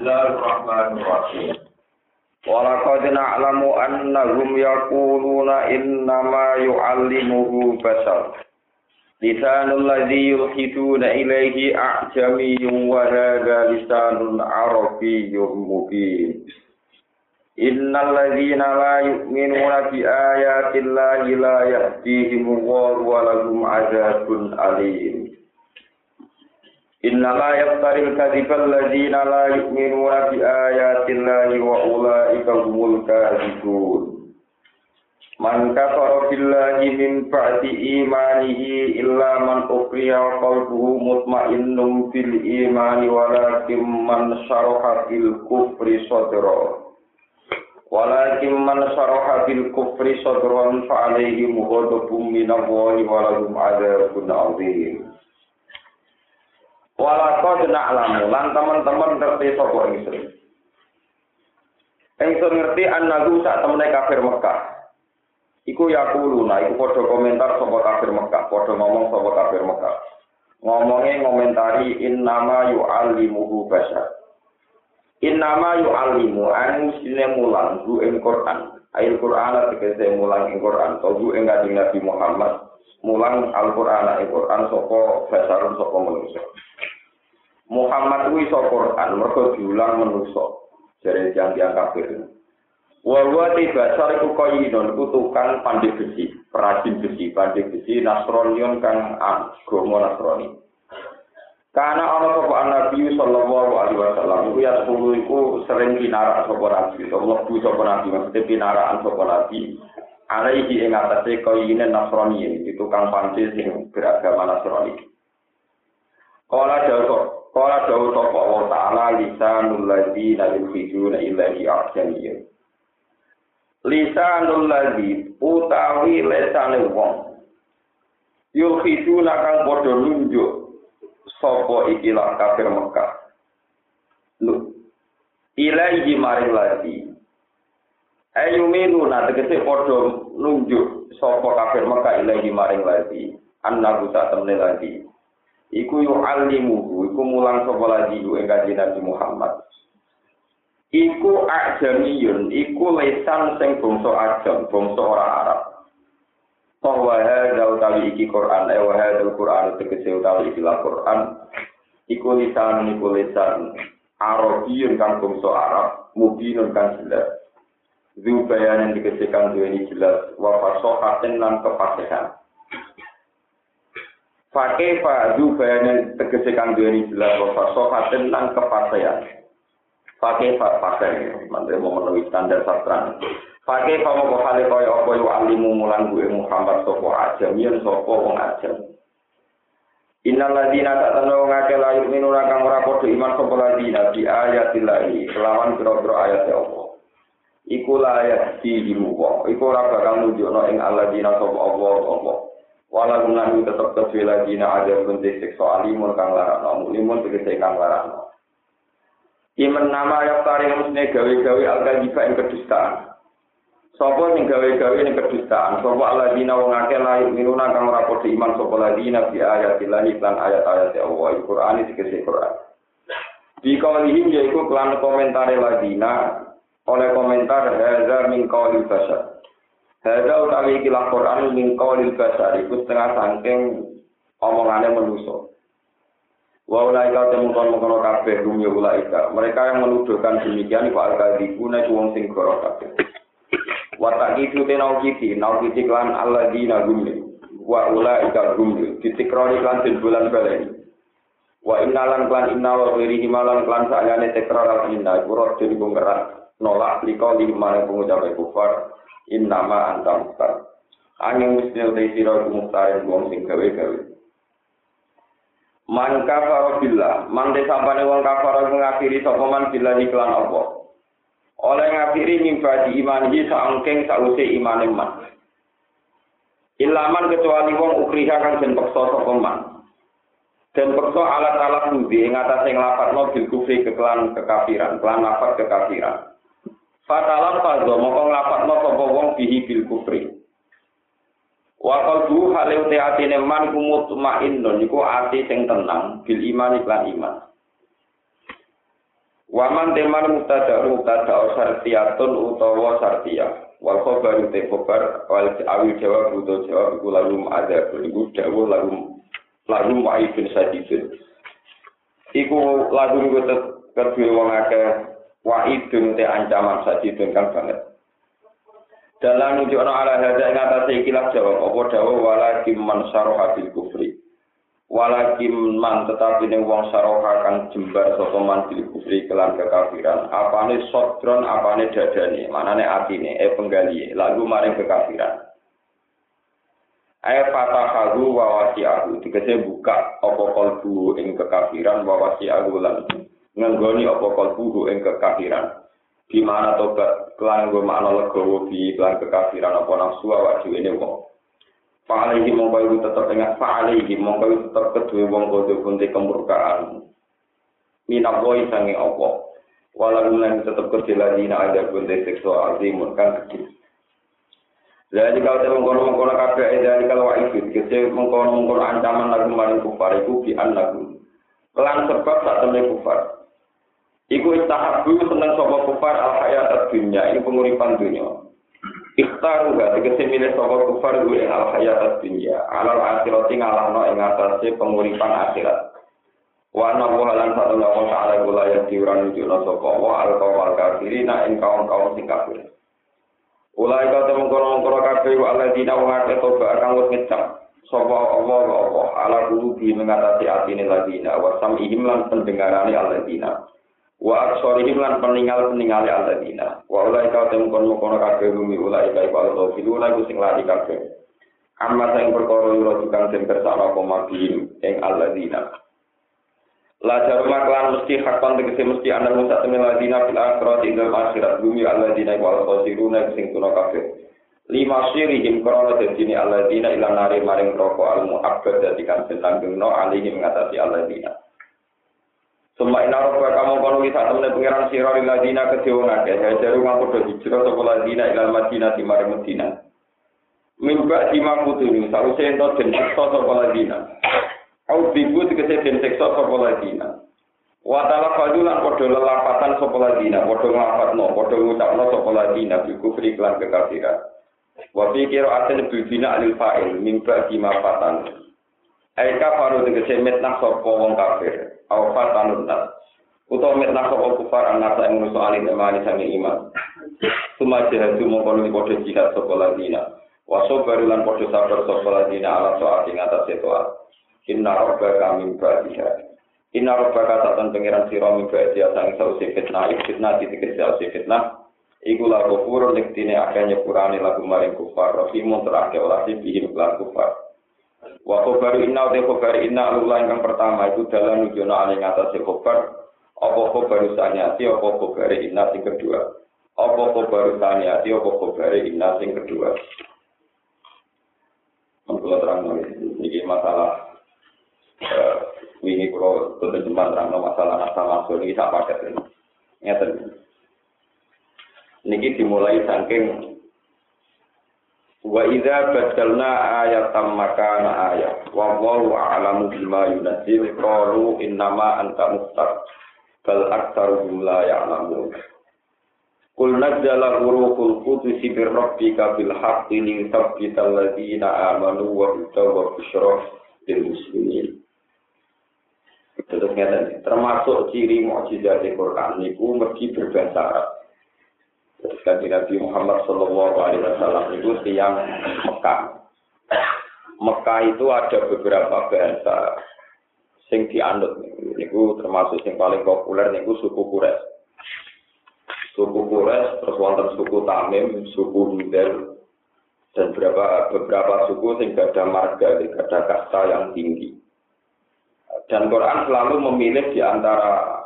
Bismillahirrahmanirrahim. Walaqad na'lamu annahum yaquluna innama yu'allimuhu bashar. Lisanul ladzi yulhiduna ilayhi a'jamiyyun wa hadha lisanun arabiyyun mubin. Innal ladzina la yu'minuna bi ayati llahi la yahdihim wa lahum 'adzabun alim. Innama yaftaril kadzibal ladzina la yu'minuna bi ayati llahi wa ulaika humul kadzibun. Man kafara billahi min ba'di imanihi illa man ukriha wa qalbuhu mutmainnun bil imani walakin man syaraha bil kufri sadra. Walakin man syaraha bil kufri sadran fa alaihim ghadabun minallahi wa lahum 'adzabun 'adzim. Walako jenak lamu, lan teman-teman ngerti sapa ingsun. Ingsun ngerti annahu sak temene kafir Mekah. Iku yakuluna, iku padha komentar sapa kafir Mekah, padha ngomong sapa kafir Mekah. Ngomongnya ngomentari innama yu'allimuhu bashar. Innama yu'allimu an sine mulang hu ing Quran. Ail Quran tegese mulang ing Quran, to hu ing Nabi Muhammad mulang Al-Qur'an ing Quran sapa basarun sapa manusia. Muhammad kuwi iso Quran mergo diulang manusa jare tiang-tiang kafir. Wa wa basar iku koyinon iku tukang pandai besi, perajin besi, pandai besi Nasronion kang agama Nasrani. Karena ana sapa Nabi sallallahu alaihi wasallam iku ya sepuluh iku sering kinara sapa Nabi, Allah bu sapa Nabi maksudnya kinaraan sapa Nabi. Alaihi ing atase koyine Nasrani itu tukang pandai sing beragama Nasrani. Kala jauh Kala dawu sapa Allah Ta'ala lisanul ladzina yukhrijuna ilahi ahsaniyah. Lisanul ladzi utawi lesane wong. Yukhrijuna kang padha nunjuk sapa ikilah kafir Mekah. Lu ilahi maring ladzi. Ayu minuna tegese padha nunjuk sapa kafir Mekah ilahi maring ladzi. Annahu tak temne ladzi. iku yu alimuhu iku mulang sapa lagi ing kanjeng Nabi Muhammad iku ajamiyun iku lesan sing bangsa ajam bangsa ora Arab bahwa hadza utawi iki Quran eh wa hadza Quran tegese utawi iki Quran iku lisan iku lisan. Arabiyun kan bangsa Arab mubinun kan jelas. Zubayan yang dikasihkan dua ini jelas wafat sohatin lan kepasihan Fakih fa'adu bayanin tegesi kang duweni jelas wa sofa tentang Fakih fa'fakai, mantri mau menulis standar sastra. Fakih fa mau kali kaya apa yu alimu mulan gue Muhammad sopo ajam, yen sopo wong ajam. Innal ladina tak tanda wong akeh layu minuna kang ora padha iman sapa ladina di ayatillahi kelawan pira-pira ayat Allah. Iku layak di wong, iku ora bakal nunjukno ing alladzina sapa Allah Allah. wala gunan tetep kesuwi lagi na ada bentuk seksual alimun kang larang limun tegese kang larang Iman nama yang tarik musne gawe-gawe al-kajiba yang kedustaan. Sopo sing gawe-gawe yang kedustaan. Sopo aladina wong akeh layu minuna kang ora padha iman sopo bi ayatillah lan ayat-ayat Allah. Al-Qur'an iki kese Qur'an. Di kaulihim yaiku kelan komentare ladina oleh komentar hadza min qaulil basar. Hadza utawi iki Quran min qaulil basar iku setengah saking omongane manusa. Wa ulaika temukan mengkono kabeh ya ulaika. Mereka yang menuduhkan demikian iku al-kadzibuna iku wong sing goro kabeh. Wa taqitu tenau kiti, nau kiti klan alladzina gumli. Wa ulaika gumli. Ditikroni klan den bulan baleni. Wa innalan klan inna wa himalan klan sakjane tekrar al inna. Kurot jadi ngerak nolak liko lima pengucap kufar. innama anta muhtar angin musnil te sira ku muhtar wong sing gawe-gawe man kafara billah. Man de sampane wong kafara ngakhiri sapa man billah iklan apa? Oleh ngakhiri mimpi iman iki saangking sause imane man. Ilaman kecuali wong ukriha kang den peksa sapa man. Dan peksa alat-alat budi ing atase nglapatno bil kufri keklan kekafiran kelan lafat kekafiran. Fatalam fadho moko nglapatno sapa wong bihi bil kufri. Wa qalbu hale uti atine man kumut ma'innun iku ati sing tenang bil iman iklan iman. Waman teman mutada mutada sartiyatun utawa sartiyah. Wal khobar te khobar wal awil jawab uto jawab iku lagu ada iku dawuh lagu lagu wa'idun sadidun. Iku lagu iku kedue wong akeh wa'idun te ancaman sadidun kan banget. Dalam nunjukno ala hadza ing atase ikilah jawab apa dawuh? Wala man saroha bil kufri. walakin man tetapi ning wong saroha kang jembar sapa man bil kufri kelan kekafiran. Apane sodron apane dadane manane atine e penggali lagu maring kekafiran. Ayat fatahahu wa wasi'ahu. Dikese buka apa kalbu ing kekafiran wa wasi'ahu lan nganggoni apa kalbu ing kekafiran di mana tobat kelan go makna legowo di kelan kekafiran apa nafsu awak dhewe ne wong Fa'alaihi mongko iku tetep ingat fa'alaihi mongko iku tetep kedue wong kudu kunti kemurkaan. Minap woi sange opo. Walau lan tetep kedue ladina ada kunti seksual azimun kan gede. Jadi kalau saya mengkono-mengkono kabeh dari kalau wa'ifid, kese mengkono-mengkono ancaman lagu maring kufar, bi lagu. Kelan sebab saat temen kufar. Iku istahabu seneng sopa kufar al-hayat dunia, ini penguripan dunia. Ikhtaru gak tegese milih sapa kufar ing al hayat dunya, alal akhirat ngalahno ing atase penguripan akhirat. Wa ana wa lan satu lawan ta'ala kula ya diuran nunjukno sapa wa al qawl kafirina ing kaum-kaum sing kafir. Ulai ka temu kono-kono kabeh wa alladzina wa ate toba kang wis ngecap sapa Allah Allah ala qulubi mengatasi atine ladina wa sam'ihim lan pendengarane alladzina. Wa aksorihim lan peninggal peninggal alladzina. Wa ulai kau temu kon kono kabeh bumi ulai kai kalau to filu ulai sing lari kabeh. Amma sing perkara ora tukang kersane apa mabihim ing alladzina. La jarma klan mesti hakon tegese mesti ana musa temen alladzina fil akhirat ing akhirat. Bumi alladzina wa al-qasiruna sing tuna kabeh. Lima sirihim krono dadi alladzina ila nari maring roko al muabbad dadi kan sentanggungno alihim ngatasi alladzina Suma ina roba kamu kono wisa temene pengiran sira lil ladina kedhewe ngake hajaru ngaku do hijrah sapa ladina ilal madinah di mari Madinah. Mimba di makutuni saluse ento den siksa sapa ladina. Au bibu tegese den siksa sapa ladina. Wa ta'ala fadulan padha lelapatan sapa ladina, padha nglafatno, padha ngucapno sapa ladina bi kufri lan kekafiran. Wa fi qira'atin bil bina alil fa'il mimba di mafatan. Aika faru tegese metnah sapa wong kafir. Awfat tanut nas utawa met nak kok kufar anak saya ngono soal ini mani sange iman. Suma jihad tu mongkon ni podo jihad sapa ladina. Waso baru lan podo sabar sapa ladina ala soal ing atas soal inna rabbaka min ba'diha. Inna rabbaka satan pangeran sira min ba'diha sang sausi fitnah. Fitnah titik sausi fitnah. Iku lagu pur lektine akan nyepurane lagu maring kufar, rahimun terakhir olah si bihim kufar. Wa khobar inna wa khobar inna alula yang pertama itu dalam nujono ale ngatasi khobar. Apa khobar usaniati apa khobar inna sing kedua? Apa khobar usaniati apa khobar inna sing kedua? Mengkulah terang ini masalah ini kalau tuntut jembat terang masalah nasa masuk ini tak pakai ini. Ini dimulai saking Wa idza badalna ayatan makana wa wallahu a'lamu bima yunzil qalu innama anta muftar bal aktsaruhum la ya'lamun. Qul nazzala ruhul qudus bi rabbika bil haqqi li thabbital ladzina amanu wa hudaw wa busyra lil muslimin. Terus termasuk ciri mukjizat Al-Qur'an niku mergi berbahasa Arab. Kanji Nabi Muhammad Shallallahu Alaihi Wasallam itu tiang Mekah. Mekah itu ada beberapa bahasa sing dianut niku termasuk yang paling populer niku suku Kures. Suku Kures terus wonten suku Tamim, suku Hudel dan beberapa beberapa suku sing ada marga, ada kasta yang tinggi. Dan Quran selalu memilih di antara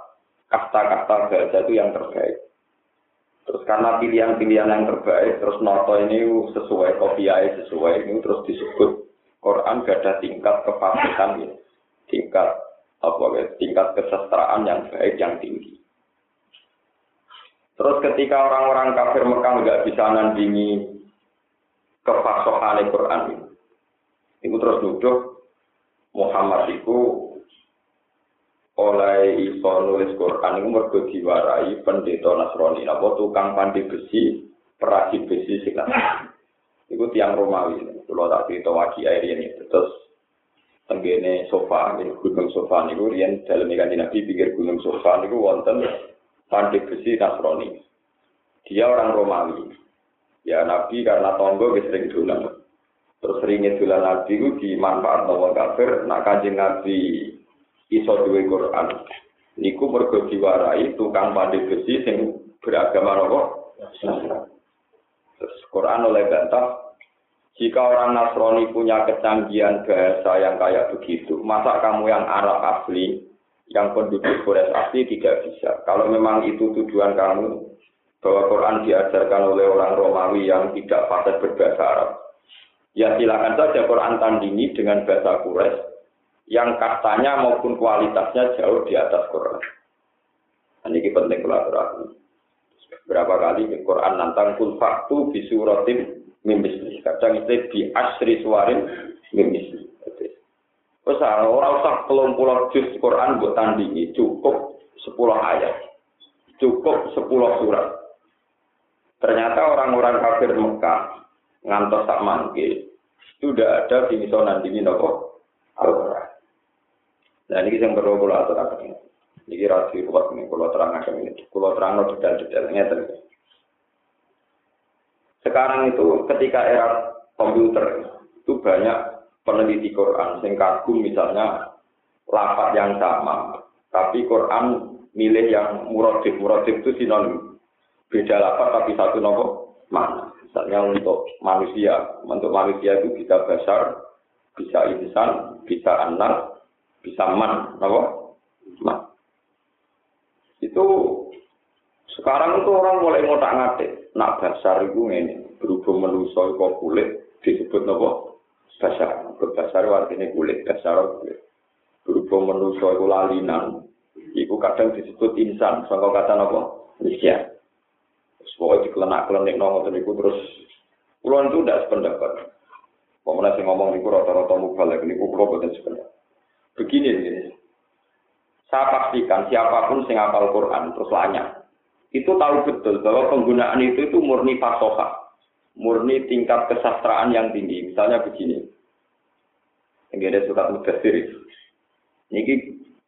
kasta-kasta bahasa itu yang terbaik. Terus karena pilihan-pilihan yang terbaik, terus noto ini sesuai kopiai sesuai ini terus disebut Quran gak ada tingkat kefasihan ya, tingkat apa ya, tingkat kesestraan yang baik yang tinggi. Terus ketika orang-orang kafir Mekah nggak bisa nandingi kefasohan Quran ini, itu terus nuduh Muhammad itu oleh iso nulis Quran itu mergo diwarai pendeta Nasrani apa tukang pandi besi perasi besi sing Iku tiang Romawi. Kalau tak cerita waki air ini terus tenggene sofa, ini gunung sofa niku riyen dalam ikan Nabi pikir gunung sofa niku wonten pandi besi Nasrani. Dia orang Romawi. Ya Nabi karena tonggo sering dolan. Terus seringnya dolan Nabi itu dimanfaat wong kafir, nak kanjeng Nabi iso duwe Quran. Niku mergo diwarai tukang pandai besi sing beragama nopo. Terus Quran oleh bantah jika orang Nasrani punya kecanggihan bahasa yang kayak begitu, masa kamu yang Arab asli, yang penduduk Quraisy asli tidak bisa. Kalau memang itu tujuan kamu, bahwa Quran diajarkan oleh orang Romawi yang tidak fasih berbahasa Arab, Ya silakan saja Quran tandingi dengan bahasa Quraisy yang katanya maupun kualitasnya jauh di atas Quran. Dan ini penting kolaborasi. Berapa kali di Quran nantang kul faktu bisuratim mimisli. Kadang itu di asri suarin mimisli. Terus orang usah telung pulau juz Quran buat tandingi cukup sepuluh ayat, cukup sepuluh surat. Ternyata orang-orang kafir Mekah ngantos tak manggil sudah ada di misonan di nopo Al-Quran. Nah ini yang perlu kalau aturakan ini. Ini rasi buat ini kalau terang akan ini. Kalau terang lo detail-detailnya terus. Sekarang itu ketika era komputer itu banyak peneliti Quran yang kagum misalnya lapat yang sama, tapi Quran milih yang muradif. Muradif itu sinonim. Beda lapat tapi satu nopo mana. Misalnya untuk manusia, untuk manusia itu bisa besar, bisa insan, bisa anak, bisa man, apa? Man. Itu sekarang itu orang mulai ngotak ngatik, nak besar itu ini berhubung menuso kok kulit disebut apa? Besar, berbesar artinya kulit, besar kulit. Berhubung menuso itu lalinan, itu kadang disebut insan, soal kata apa? Manusia. Pokoknya dikelenak-kelenik nongol itu terus kulon itu tidak sependapat. Pemenang sih ngomong niku rata-rata mubalek niku kulo boten sependapat. Begini ini. Saya pastikan siapa pun sing hafal Quran terus lanya itu tahu betul bahwa penggunaan itu itu murni fasoha, murni tingkat kesastraan yang tinggi. Misalnya begini, ini ada surat mudasir. Ini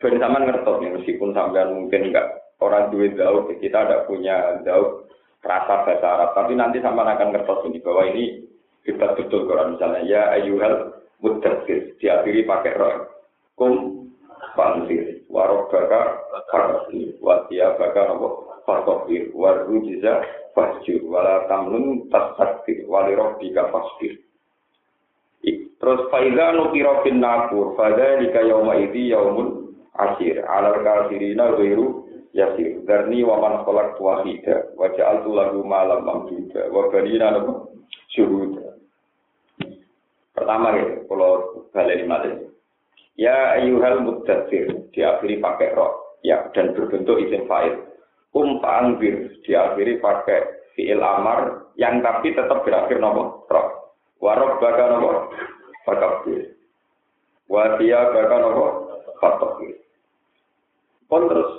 ben sampean ngertos nih meskipun sampean mungkin enggak orang duit jauh kita tidak punya jauh rasa bahasa Arab. Tapi nanti sama akan ngertos ini bahwa ini hebat betul Quran misalnya ya ayuhal mudassir diakhiri pakai roh kum fansir warok baka farasir watia baka nopo fasofir warujiza fasjur wala tamnun tasaktir waliroh bika fasfir terus faiza nukiro bin nakur fada lika yauma idi yaumun asir alal kafirina ghairu yasir darni wa man khalaq wahida wa ja'altu lahu malam mamduda wa banina lahu syuhuda. Pertama ya kalau balik malih ya ayyuhal muddatsir diakhiri pakai roh ya dan berbentuk isim fa'il. Um fa'anbir diakhiri pakai fi'il amar yang tapi tetap berakhir nopo? Roh warok baka nopo? Fakabir wa dia baka nopo? Fatokir pun terus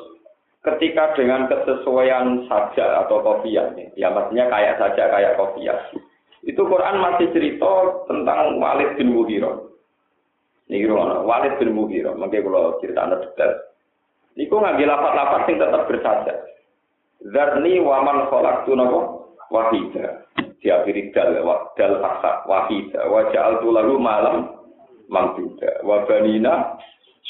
ketika dengan kesesuaian saja atau kopiah, ya maksudnya kayak saja kayak kopiah, itu Quran masih cerita tentang Walid bin Mughirah. Kira Walid bin Mughirah, mungkin kalau cerita anda detail. Iku ngambil lapat-lapat yang tetap bersaja. Zarni waman kholak tu nopo wahida. Diakhiri dal, dal faksa wahida. Wajah al lalu malam mamduda. Wabanina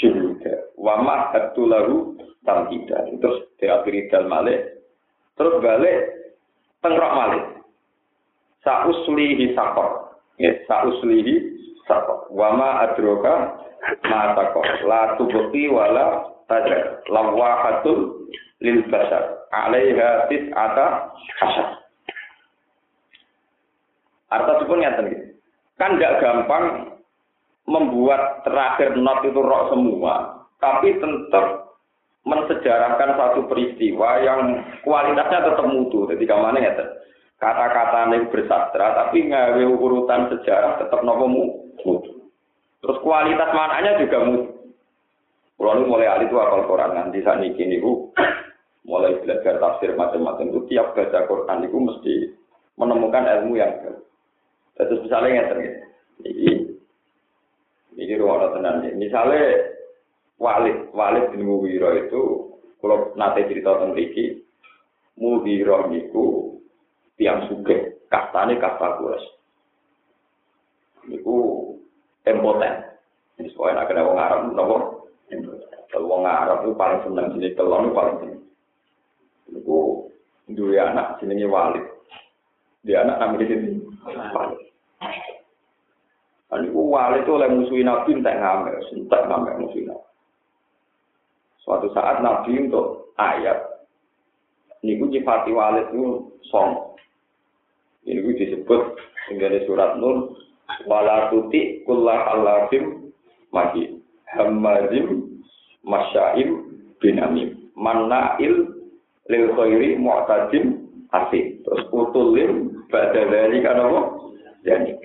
juhuda. Wamah lalu tamhidan. Terus diakhiri dal malik. Terus balik tengrok malik. Sauslihi sakor. Ya, sauslihi sakor. Wama adroka matakor. La tubukti wala tajar. Lawahatul lil basar. Alaiha tis'ata hasyar. Arta pun nyata Kan gak gampang membuat terakhir not itu roh semua. Tapi tetap mensejarahkan satu peristiwa yang kualitasnya tetap mutu. Jadi ke mana ya? Kata-kata yang bersastra, tapi ngawe urutan sejarah tetap nopo mutu. Terus kualitas mananya juga mutu. Kalau mulai alit itu apal Quran nanti saat ini niku mulai belajar tafsir macam-macam itu tiap baca Quran itu mesti menemukan ilmu yang baru. Terus misalnya yang terjadi, ini ini ruang tenan. Misalnya Walid, Walid bin Muwiro itu kalau nate cerita tentang iki, Muwiro niku tiang suge, kastane kasta kuras. Niku impoten. Ini soalnya nak kena wong Arab, nopo. Kalau wong Arab itu paling senang jenis telon itu paling senang. Niku dua anak jenenge Walid. Dia anak namanya sini Walid. Niku Walid itu oleh musuhin Nabi entek ngamel, entek ngamel musuhin Nabi. Suatu saat Nabi untuk ayat, niku nyifati Walid itu song. Ini disebut hingga di surat Nur, wala tuti kullah alafim mahi. Hamazim masyaim binamim. Mannail lil khairi mu'tadim asih terus utulim pada dari kan apa yani.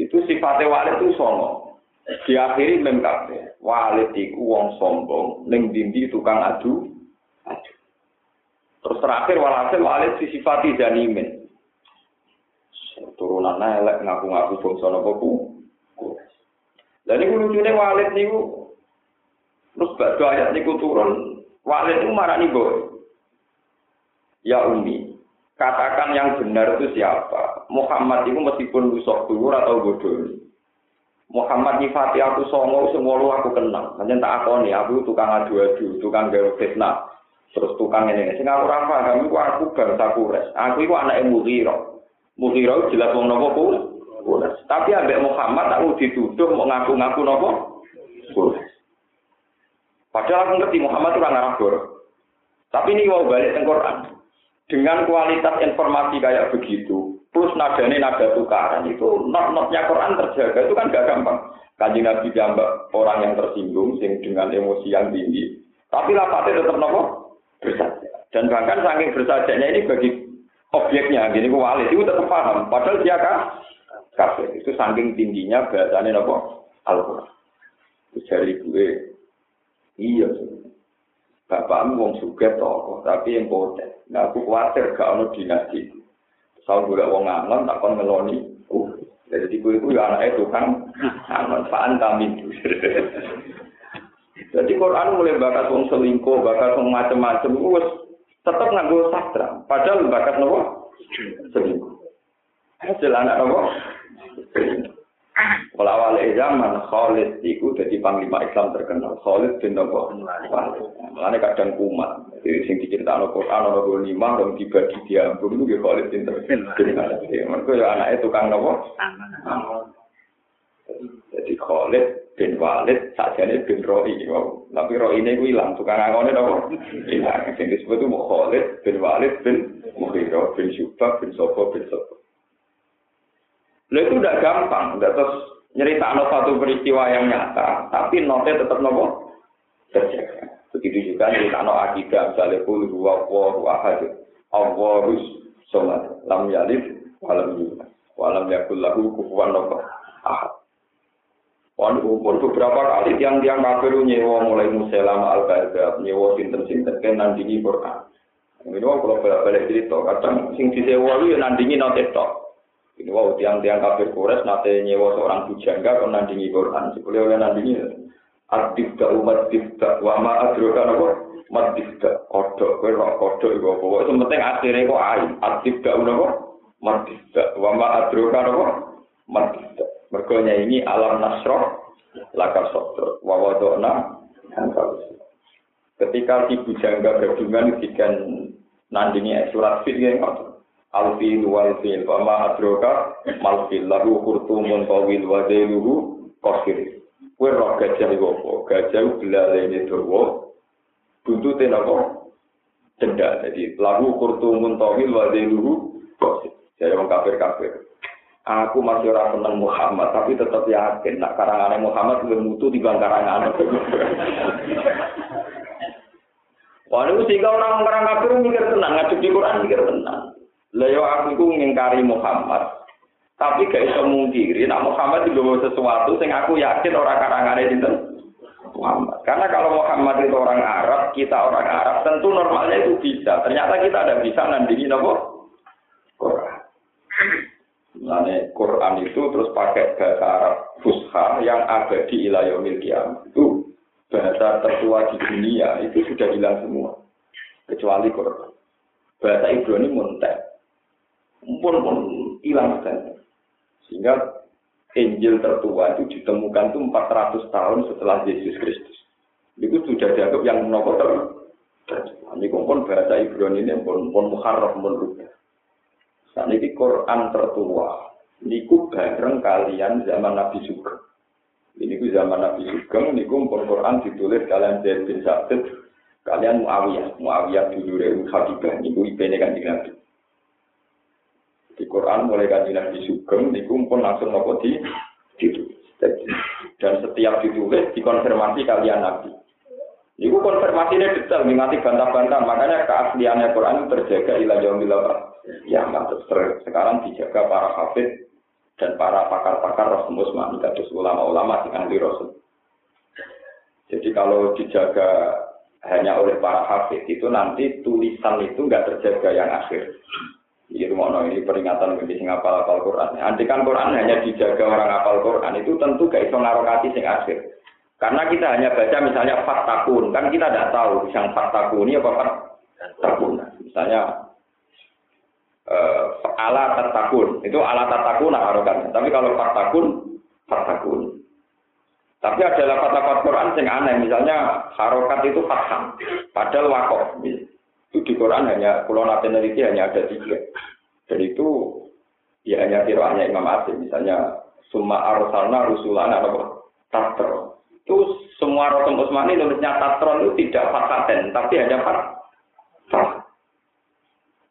Itu sifatnya walid itu sono. Diakhiri mem kabeh. Walid iku wong sombong. Ning dindi tukang adu adu. Terus terakhir walhasil walid disifati janimin turunan elek ngaku-ngaku bangsa napa ku Lah niku lucune walid niku terus badhe ayat niku turun walid itu marani boy Ya Umi, katakan yang benar itu siapa? Muhammad itu meskipun rusak dhuwur atau bodoh. Muhammad nyifati aku songo semua lu aku kenal. Hanya tak aku nih, aku tukang adu-adu, tukang gawe fitnah. Terus tukang ini, sing aku ora paham iku aku bangsa Quraisy. Aku iku anake Mughira. Mughira jelas wong Quraisy. Tapi ambek Muhammad aku dituduh mau ngaku-ngaku Quraisy. Padahal aku ngerti Muhammad itu orang Arab Tapi ini mau balik ke Quran. dengan kualitas informasi kayak begitu, plus nadanya nada tukaran itu not-notnya Quran terjaga itu kan gak gampang. Kaji Nabi jambak orang yang tersinggung, sing dengan emosi yang tinggi, tapi lapatnya tetap nopo bersaja. Dan bahkan saking bersajanya ini bagi objeknya, gini ku walid itu tetap paham. Padahal dia kah? Kafir. Itu saking tingginya bahasanya nopo Al-Quran. Dari gue, iya bapakmu wong suge toko, tapi yang poten. Nah, aku khawatir gak ono dinasti. Saya juga wong ngangon, tak kon ngeloni. Uh, jadi tipu itu ya anaknya tukang ngangon, paan kami. Jadi Quran mulai bakat wong selingkuh, bakat wong macem-macem, wes tetap nganggo sastra. Padahal bakat nopo selingkuh. Hasil anak nopo Kalau awal zaman Khalid itu jadi panglima Islam terkenal. Khalid bin Nabi Mulane kadang kumat. Jadi sing diceritakan Al-Qur'an ana lima dong dibagi diambung itu ya Khalid bin terkenal. Mereka ya anaknya tukang nopo. Jadi Khalid bin Walid sajane bin Roi. Tapi Roi ini gue hilang. Tukang angone nopo. Hilang. Yang disebut itu Khalid bin Walid bin Mughirah bin Syubah bin Sobo bin Sobo. Lo itu udah gampang, udah terus nyerita satu peristiwa yang nyata, tapi notnya tetap nopo terjaga. Begitu juga nyerita no akidah, misalnya kul huwa wahu ahad, awwarus somat, lam yalid, walam yulad, walam yakul lahu nopo ahad. Wan umur beberapa kali tiang tiang kafir nyewa mulai muselama al baghdad nyewa sinten sinten kan nandingi Quran. Ini wong kalau balik balik cerita, kadang sing disewa lu ya nandingi notetok. Ini wow tiang-tiang kafir kures nate nyewa seorang bujangga kon nandingi Quran. Sebelum oleh nandingi. Adibda umat dibda wama adroka nopo mat dibda kodok kowe rok kodok iku apa? Wae penting akhire kok ain adibda nopo mat dibda wama adroka nopo mat dibda mergo ini alam nasroh laka sotro wa wadona ketika si bujangga gadungan dikan nandingi surat fit yang alfil wal fil wa adroka mal fil lahu khurtumun tawil wa dailuhu qasir kuwi roh gajah iku apa? Gajah belalene dawa. Buntute napa? Cendha jadi lahu khurtumun tawil wa dailuhu qasir jadi wong kafir kafir Aku masih orang seneng Muhammad, tapi tetap yakin nak karangan Muhammad lebih mutu di bang karangan. Wah, ini sehingga orang orang kafir mikir tenang, ngajuk di Quran mikir tenang. Lah yo aku iku ngingkari Muhammad. Tapi gak iso mungkiri nek Muhammad digawa sesuatu sing aku yakin ora karangane sinten Muhammad. Karena kalau Muhammad itu orang Arab, kita orang Arab, tentu normalnya itu bisa. Ternyata kita ada bisa nandingin apa? Nah, Quran itu terus pakai bahasa Arab Fusha yang ada di ilayomil kiamat. Itu bahasa tertua di dunia, itu sudah hilang semua. Kecuali Quran. Bahasa Ibrani muntek. Pun pun hilang sekali. Sehingga Injil tertua itu ditemukan itu 400 tahun setelah Yesus Kristus. Itu sudah dianggap yang menopor tertua. Ini pun bahasa Ibrani ini pun pun Muharram pun Saat ini Quran tertua. Niku bareng kalian zaman Nabi Sugeng. Ini ku zaman Nabi Sugeng, niku Quran ditulis kalian Zaid bin Sabit, kalian Muawiyah, Muawiyah dulu Rehu Habibah, niku ipene kan Nabi. di Quran mulai kaji Nabi Sugeng niku pun langsung nopo di. Dan setiap ditulis dikonfirmasi kalian Nabi. Niku konfirmasinya detail, mengati bantah-bantah. Makanya keasliannya Quran terjaga ilah yaumil Ya, mantap. Sekarang dijaga para hafid dan para pakar-pakar Rasul Usman, kados ulama-ulama di ahli Rasul. Jadi kalau dijaga hanya oleh para hafid itu nanti tulisan itu nggak terjaga yang akhir. Ini rumah ini peringatan bagi sing apal apal Quran. Nanti kan Quran hanya dijaga orang apal Quran itu tentu gak iso ngarokati sing akhir. Karena kita hanya baca misalnya faktakun, kan kita tidak tahu yang faktakun ini apa faktakun. Misalnya uh, ala tatakun, itu ala tatakun harokan. Tapi kalau faktakun, faktakun. Tapi ada lafaz-lafaz Quran yang aneh, misalnya harokat itu fatham, padahal wakof. Itu di Quran hanya pulau Nabi Neliti hanya ada tiga. Dan itu ya hanya kiroahnya Imam Asim. Misalnya Summa Arsalna Rusulana apa? Tatron. Itu semua Rasul Usmani nulisnya Tatron itu tidak fasaten, tapi hanya fat.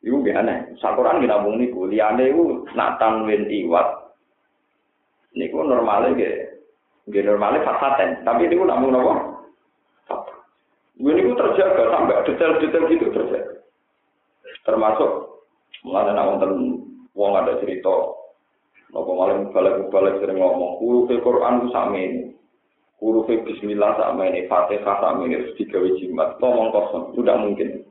Itu aneh. Sakuran kita ngomong niku, liane itu nak tanwin iwat. Niku normalnya gitu. Gak normalnya fasaten, tapi itu namun apa? Ini itu terjaga sampai detail-detail gitu terjaga. Termasuk mulai nak wonten wong ada cerita Nopo malam balik balik sering ngomong huruf Quran itu sama ini, huruf Bismillah sama ini, Fatihah sama ini, digawe jimat, ngomong kosong, tidak mungkin.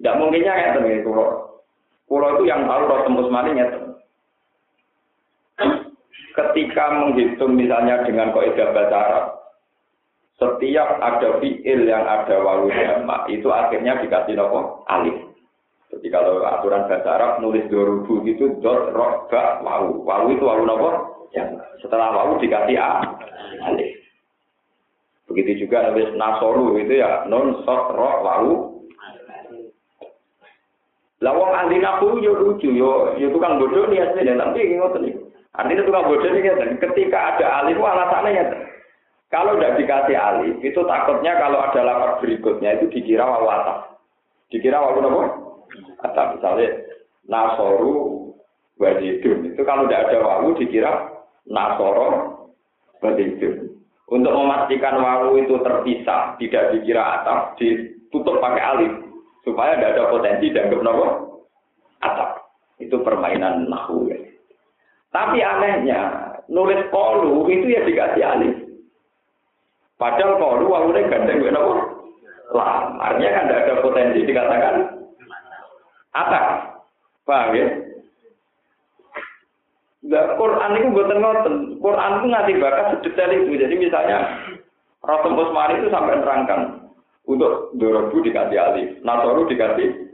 Tidak mungkinnya ya teman pulau. Pulau itu yang tahu roh tembus maninya. Ketika menghitung misalnya dengan kaidah bahasa Arab, setiap ada fiil yang ada wawu jamak itu akhirnya dikasih nopo alif. Jadi kalau aturan bahasa Arab nulis dorubu itu dot rok ba wawu. Wawu itu wawu nopo? Yang setelah wawu dikasih a alif. Begitu juga nulis nasoru itu ya non sok rok wawu. Lawang ahli nahu yo lucu yo yo tukang bodoh nih aslinya nanti ngotot nih. Artinya tukang bodoh nih kan ketika ada alif alasannya ya. Kalau tidak dikasih alif, itu takutnya kalau ada lafaz berikutnya itu dikira wawu atap. Dikira wawu apa? Atap. Misalnya, nasoru wajidun. Itu kalau tidak ada wawu dikira nasoro wajidun. Untuk memastikan wawu itu terpisah, tidak dikira atap, ditutup pakai alif. Supaya tidak ada potensi dan apa? Atap. Itu permainan nahu. Ya. Tapi anehnya, nulis kolu itu ya dikasih alif. Padahal kalau wawune gandeng gue nopo lam. Artinya kan tidak ada potensi dikatakan apa? Paham ya? Nah, Quran itu buatan ngoten. Quran itu ngasih bakat sedetail itu. Jadi misalnya Rasul Usmani itu sampai nerangkan untuk dorobu dikasih alif, nasoru dikasih.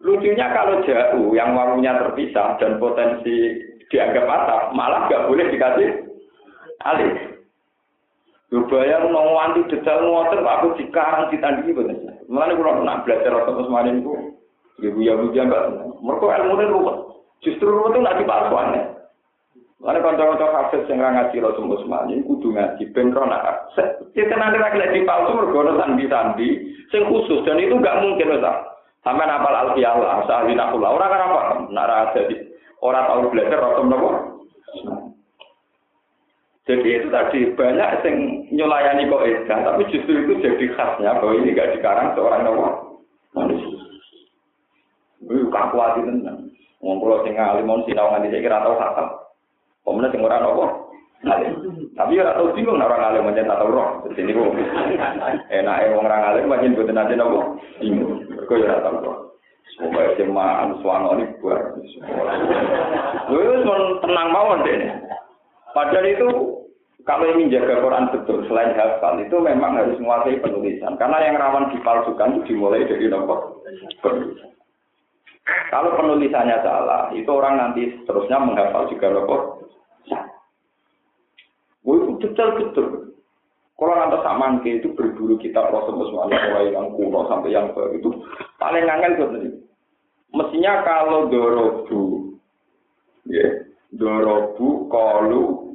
Lucunya kalau jauh yang warungnya terpisah dan potensi dianggap atap, malah nggak boleh dikasih alif. Yo bayang nang wanti detail ngoten aku dikarang ditandingi boten. Mulane kula nak belajar rasa semarin iku ibu ya bu mbak. Mergo ilmune ruwet. Justru ruwet itu nak dipalsuane. Mulane kanca-kanca hafid sing ngaji rasa semarin kudu ngaji ben ro nak. Kita nanti lagi dipalsu mergo ono sandi-sandi sing khusus dan itu enggak mungkin lho Sampai napal lah, sahli nakula. Orang kan apa? Nak ada di orang tahu belajar rasa nopo. Jadi itu tadi banyak yang nyelayani kok edan, tapi justru itu jadi khasnya bahwa ini gak dikarang seorang nama manusia. Ini kaku hati tenang. Ngobrol sing alimon sinau nganti saya kira tahu khatam. Pemenang sing ora nopo Tapi ya tahu bingung orang alim macam tak tahu roh. Jadi ini kok enak wong orang alim macam buat nanti nopo bingung. Kau ya tahu roh. Semoga SMA anu suano ini buat. Gue tenang mawon deh. Padahal itu kalau ingin jaga Quran betul selain hafal itu memang harus menguasai penulisan karena yang rawan dipalsukan itu dimulai dari nomor penulisan. Kalau penulisannya salah, itu orang nanti seterusnya menghafal juga nomor Wah itu betul-betul. Kalau nanti saman itu berburu kitab Rasul Muslim mulai yang kuno sampai yang baru itu paling angel itu. Mestinya kalau dorobu, ya, dorobu, kolu,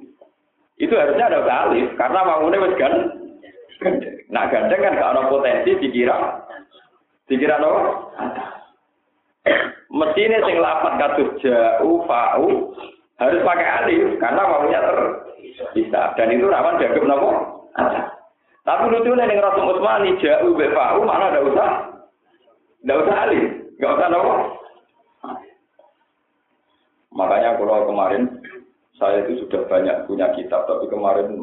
itu harusnya ada alif karena bangunnya wes kan. Nah gandeng kan gak ada potensi dikira, dikira apa? Mestinya sing lapat katus jauh, fau harus pakai alif karena ter bisa. Dan itu rawan jaga nopo? Tapi lucunya dengan Rasul Utsmani jauh befau mana ada usah? Tidak usah alih, nggak usah nopo. Makanya kalau kemarin saya itu sudah banyak punya kitab, tapi kemarin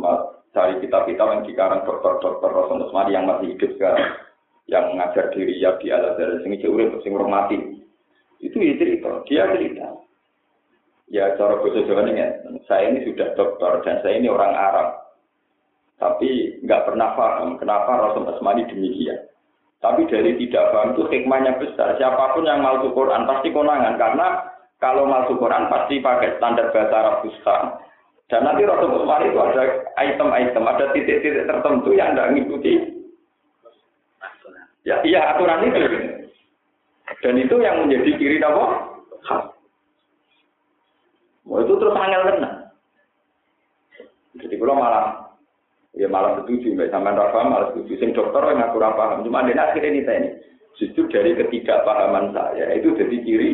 cari kitab-kitab yang dikarang dokter-dokter Rasul Utsmani yang masih hidup sekarang, yang mengajar diri ya di Al Azhar, sing jauh sing mati. Itu ya cerita, dia cerita. Ya cara bahasa Jawa ini, saya ini sudah dokter dan saya ini orang Arab. Tapi nggak pernah paham kenapa Rasul Asmani demikian. Tapi dari tidak paham itu hikmahnya besar. Siapa pun yang mau Quran pasti konangan karena kalau masuk Quran pasti pakai standar bahasa Arab Fusha. Dan nanti Rasul Asmani itu ada item-item, ada titik-titik tertentu yang tidak mengikuti. Ya, iya aturan itu. Dan itu yang menjadi ciri apa? Mau itu terus angel kena. Jadi kalau malah ya malah setuju, mbak sama Rafa malah setuju. Sing dokter yang aku paham, cuma dia akhirnya ini ini. Justru dari ketidakpahaman saya itu jadi ciri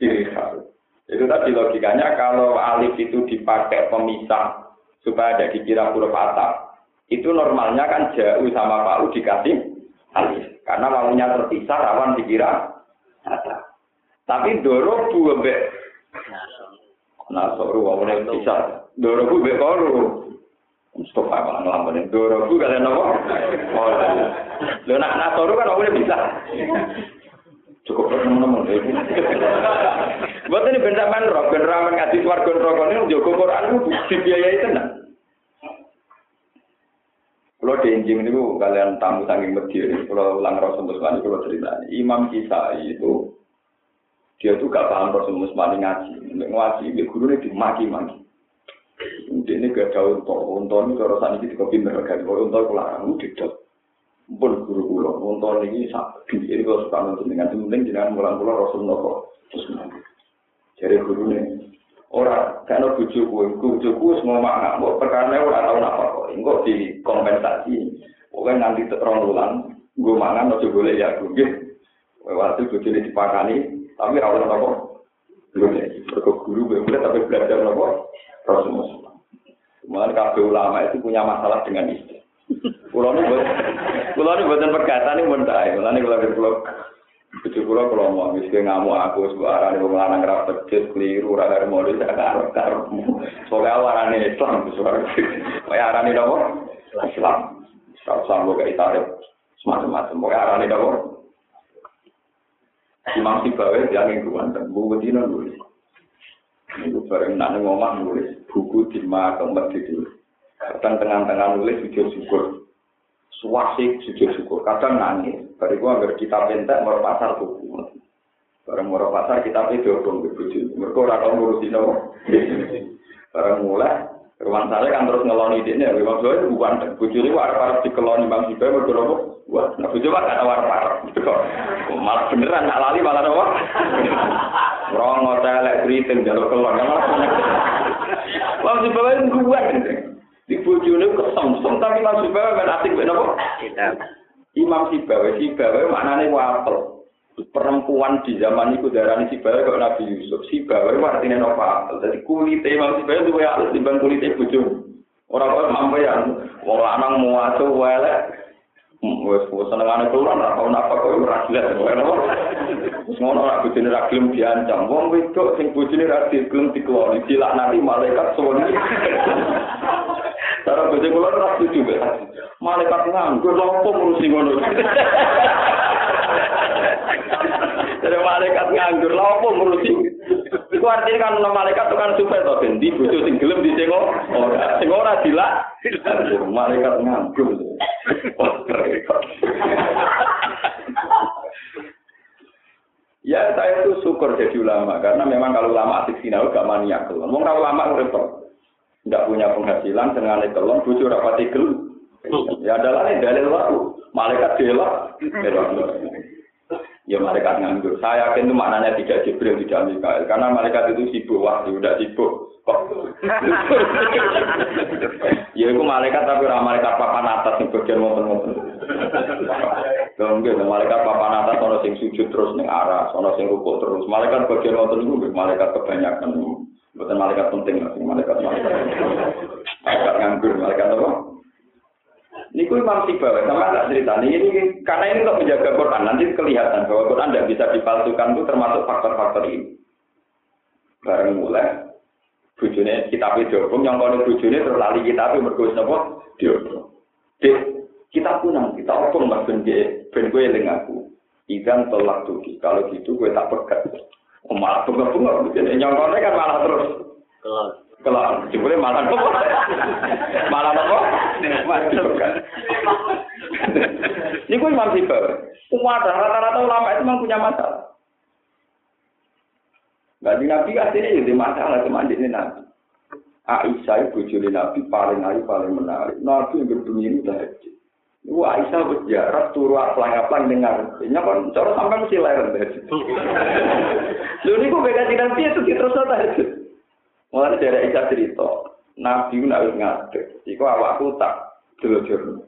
ciri khas. Itu tadi logikanya kalau alif itu dipakai pemisah supaya ada dikira huruf atap. Itu normalnya kan jauh sama pau dikasih alif. Karena maunya terpisah rawan dikira. Tapi doro bu Nasoru wawune bisa. Doroku be koru. Stop apa ngelamun. Doroku kalian apa? Oh, lo nak nasoru kan wawune bisa. Cukup temen-temen. Buat ini benda man roh, benda warga rokok ini jogo Quran itu dibiayai tenang. Kalau diinjing ini kalian tamu saking medir, kalau ulang rasul Musmani kalau cerita, Imam Kisai itu dia tuh gak paham Rasul Musmani ngaji. Untuk ngaji, dia guru ini dimaki-maki. Dia ini gak jauh untuk untuk ini kalau saat ini dikopi mereka kalau untuk pulang itu tidak. Pun guru guru untuk ini. Ini kalau suka nonton dengan penting jangan pulang pulang Rasul Noko. Jadi guru ini orang karena bujuku, bujuku semua makna. Perkara orang tahu apa kok. Enggak dikompensasi. Pokoknya nanti terang ulang. Gue mangan, no boleh ya gue. Waktu bujuku dipakani, tapi rawat apa? Belum ya. guru boleh tapi belajar apa? Rasulullah. Kemudian kabeh ulama itu punya masalah dengan istri. Kulo buat, kulo ini buatan perkataan ini mentah. Kulo ini kulo kulo Bucu kulo kulo mau miskin ngamu aku sebuah arah nih pengelanang rapet jes keliru raga modis saya karep karepmu. Soalnya awaran Islam suara. Kayak arah nih dong Islam. Islam sama kayak tarik semacam-macam. Arah nih dong Imam Sibawe yang ingkuan dan buku dino nulis. Itu bareng nak ngomong nulis buku di keempat itu. Kadang tengah-tengah nulis sujud syukur. Suwasik sujud syukur. Kadang nangis. Bariku agar kita pentek mau pasar buku. Bareng mau pasar kita itu dong buju. Mereka orang tau ngurusin apa. Bareng mulai Ruang saya kan terus ngeloni ini, ya, memang saya bukan buju ini warna dikeloni bang Sibai berdua Wah, nah bojo mah gak nawar parah. Malah beneran nak lali malah apa? Rongo telek briting jalur keluar malah. Wah, si bawa kuat. Di bojone kesemsem tapi Imam Sibawa kan asik ben apa? Imam Sibawa, Sibawa maknane wapel. Perempuan di zaman itu darah si Sibawa kok Nabi Yusuf. Sibawa itu artinya apa? Jadi kulit Imam Sibawa itu ya kulitnya bojo. Orang-orang mampu ya, wong lanang muatu welek, wes wes senengane keluar ora tau napa kok ora jelas kok apa Terus ngono ora bojone ra gelem diancam. Wong wedok sing bojone ra gelem dikeloni dilaknati malaikat suwun. Cara bojo kula ora kok. Malaikat nganggur lha opo ngurusi ngono. Dari malaikat nganggur lha opo ngurusi. Iku artinya kan malaikat itu kan supaya to ben di bojo sing gelem disengok ora. Sing ora dilak malaikat nganggur. Ya saya itu syukur jadi ulama karena memang kalau ulama asik sinau gak maniak kalau ulama repot, tidak punya penghasilan dengan kelon, bujuk rapat gel. Ya adalah dalil waktu malaikat delok, Ya malaikat nganggur. Saya yakin itu maknanya tidak Jibril tidak Mikael karena malaikat itu sibuk wah sudah sibuk. Kok? ya itu malaikat tapi orang malaikat papan atas yang bagian motor-motor. Enggak, malaikat papan atas ono sing sujud terus ning arah, ono sing rukuk terus. Malaikat bagian wonten niku malaikat kebanyakan. Bukan malaikat penting, malaikat malaikat. Malaikat nganggur, malaikat apa? Niku Imam Sibawa, sama tak cerita. Ini, ini karena ini untuk menjaga Quran, nanti kelihatan bahwa Quran tidak bisa dipalsukan itu termasuk faktor-faktor ini. Bareng mulai, bujune kitab diobong, yang kalau bujune terus lali kitab mergo napa? Diobong. Kita punang, kita obong mas ben ben gue aku. Ikan tolak tuh, kalau gitu gue tak pegat. Oh, malah bunga-bunga, begini nyongkone kan malah terus. Kalau jebule malah apa? Malah apa? Ini gue Imam Sibel. Umat rata-rata ulama itu memang punya masalah. Gak di Nabi aslinya jadi masalah cuma di Nabi. Aisyah ibu juli Nabi paling ayu paling menarik. Nabi yang berbunyi ini tahajud. Ibu Aisyah berjarak turu aplang-aplang dengar. Ini kan cara sampai mesti leren tahajud. Lalu ini gue beda Nabi itu terus tahajud. Mulai dari Aisyah cerita, Nabi nak ngadeg, iku awakku tak delojur.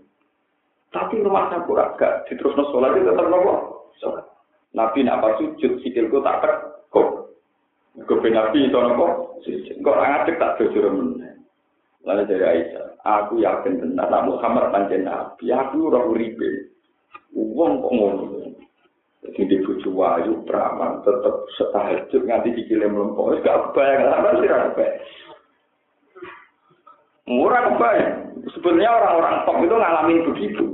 Tapi rumah sampur gak diterusno sholat itu tetap nopo. Nabi nak apa sujud sikilku tak kok. Gue Nabi itu nopo. Kok ngadeg tak delojur meneh. Lalu dari Aisyah, aku yakin benar, nak Muhammad panjen Nabi, aku ora uripe. Wong kok ngono. Jadi di bucu wayu, peraman, tetap setahajud nganti dikile melempok. Itu gak kebayang, apa sih gak kebayang? Murah kebayang. Sebenarnya orang-orang top itu ngalamin begitu.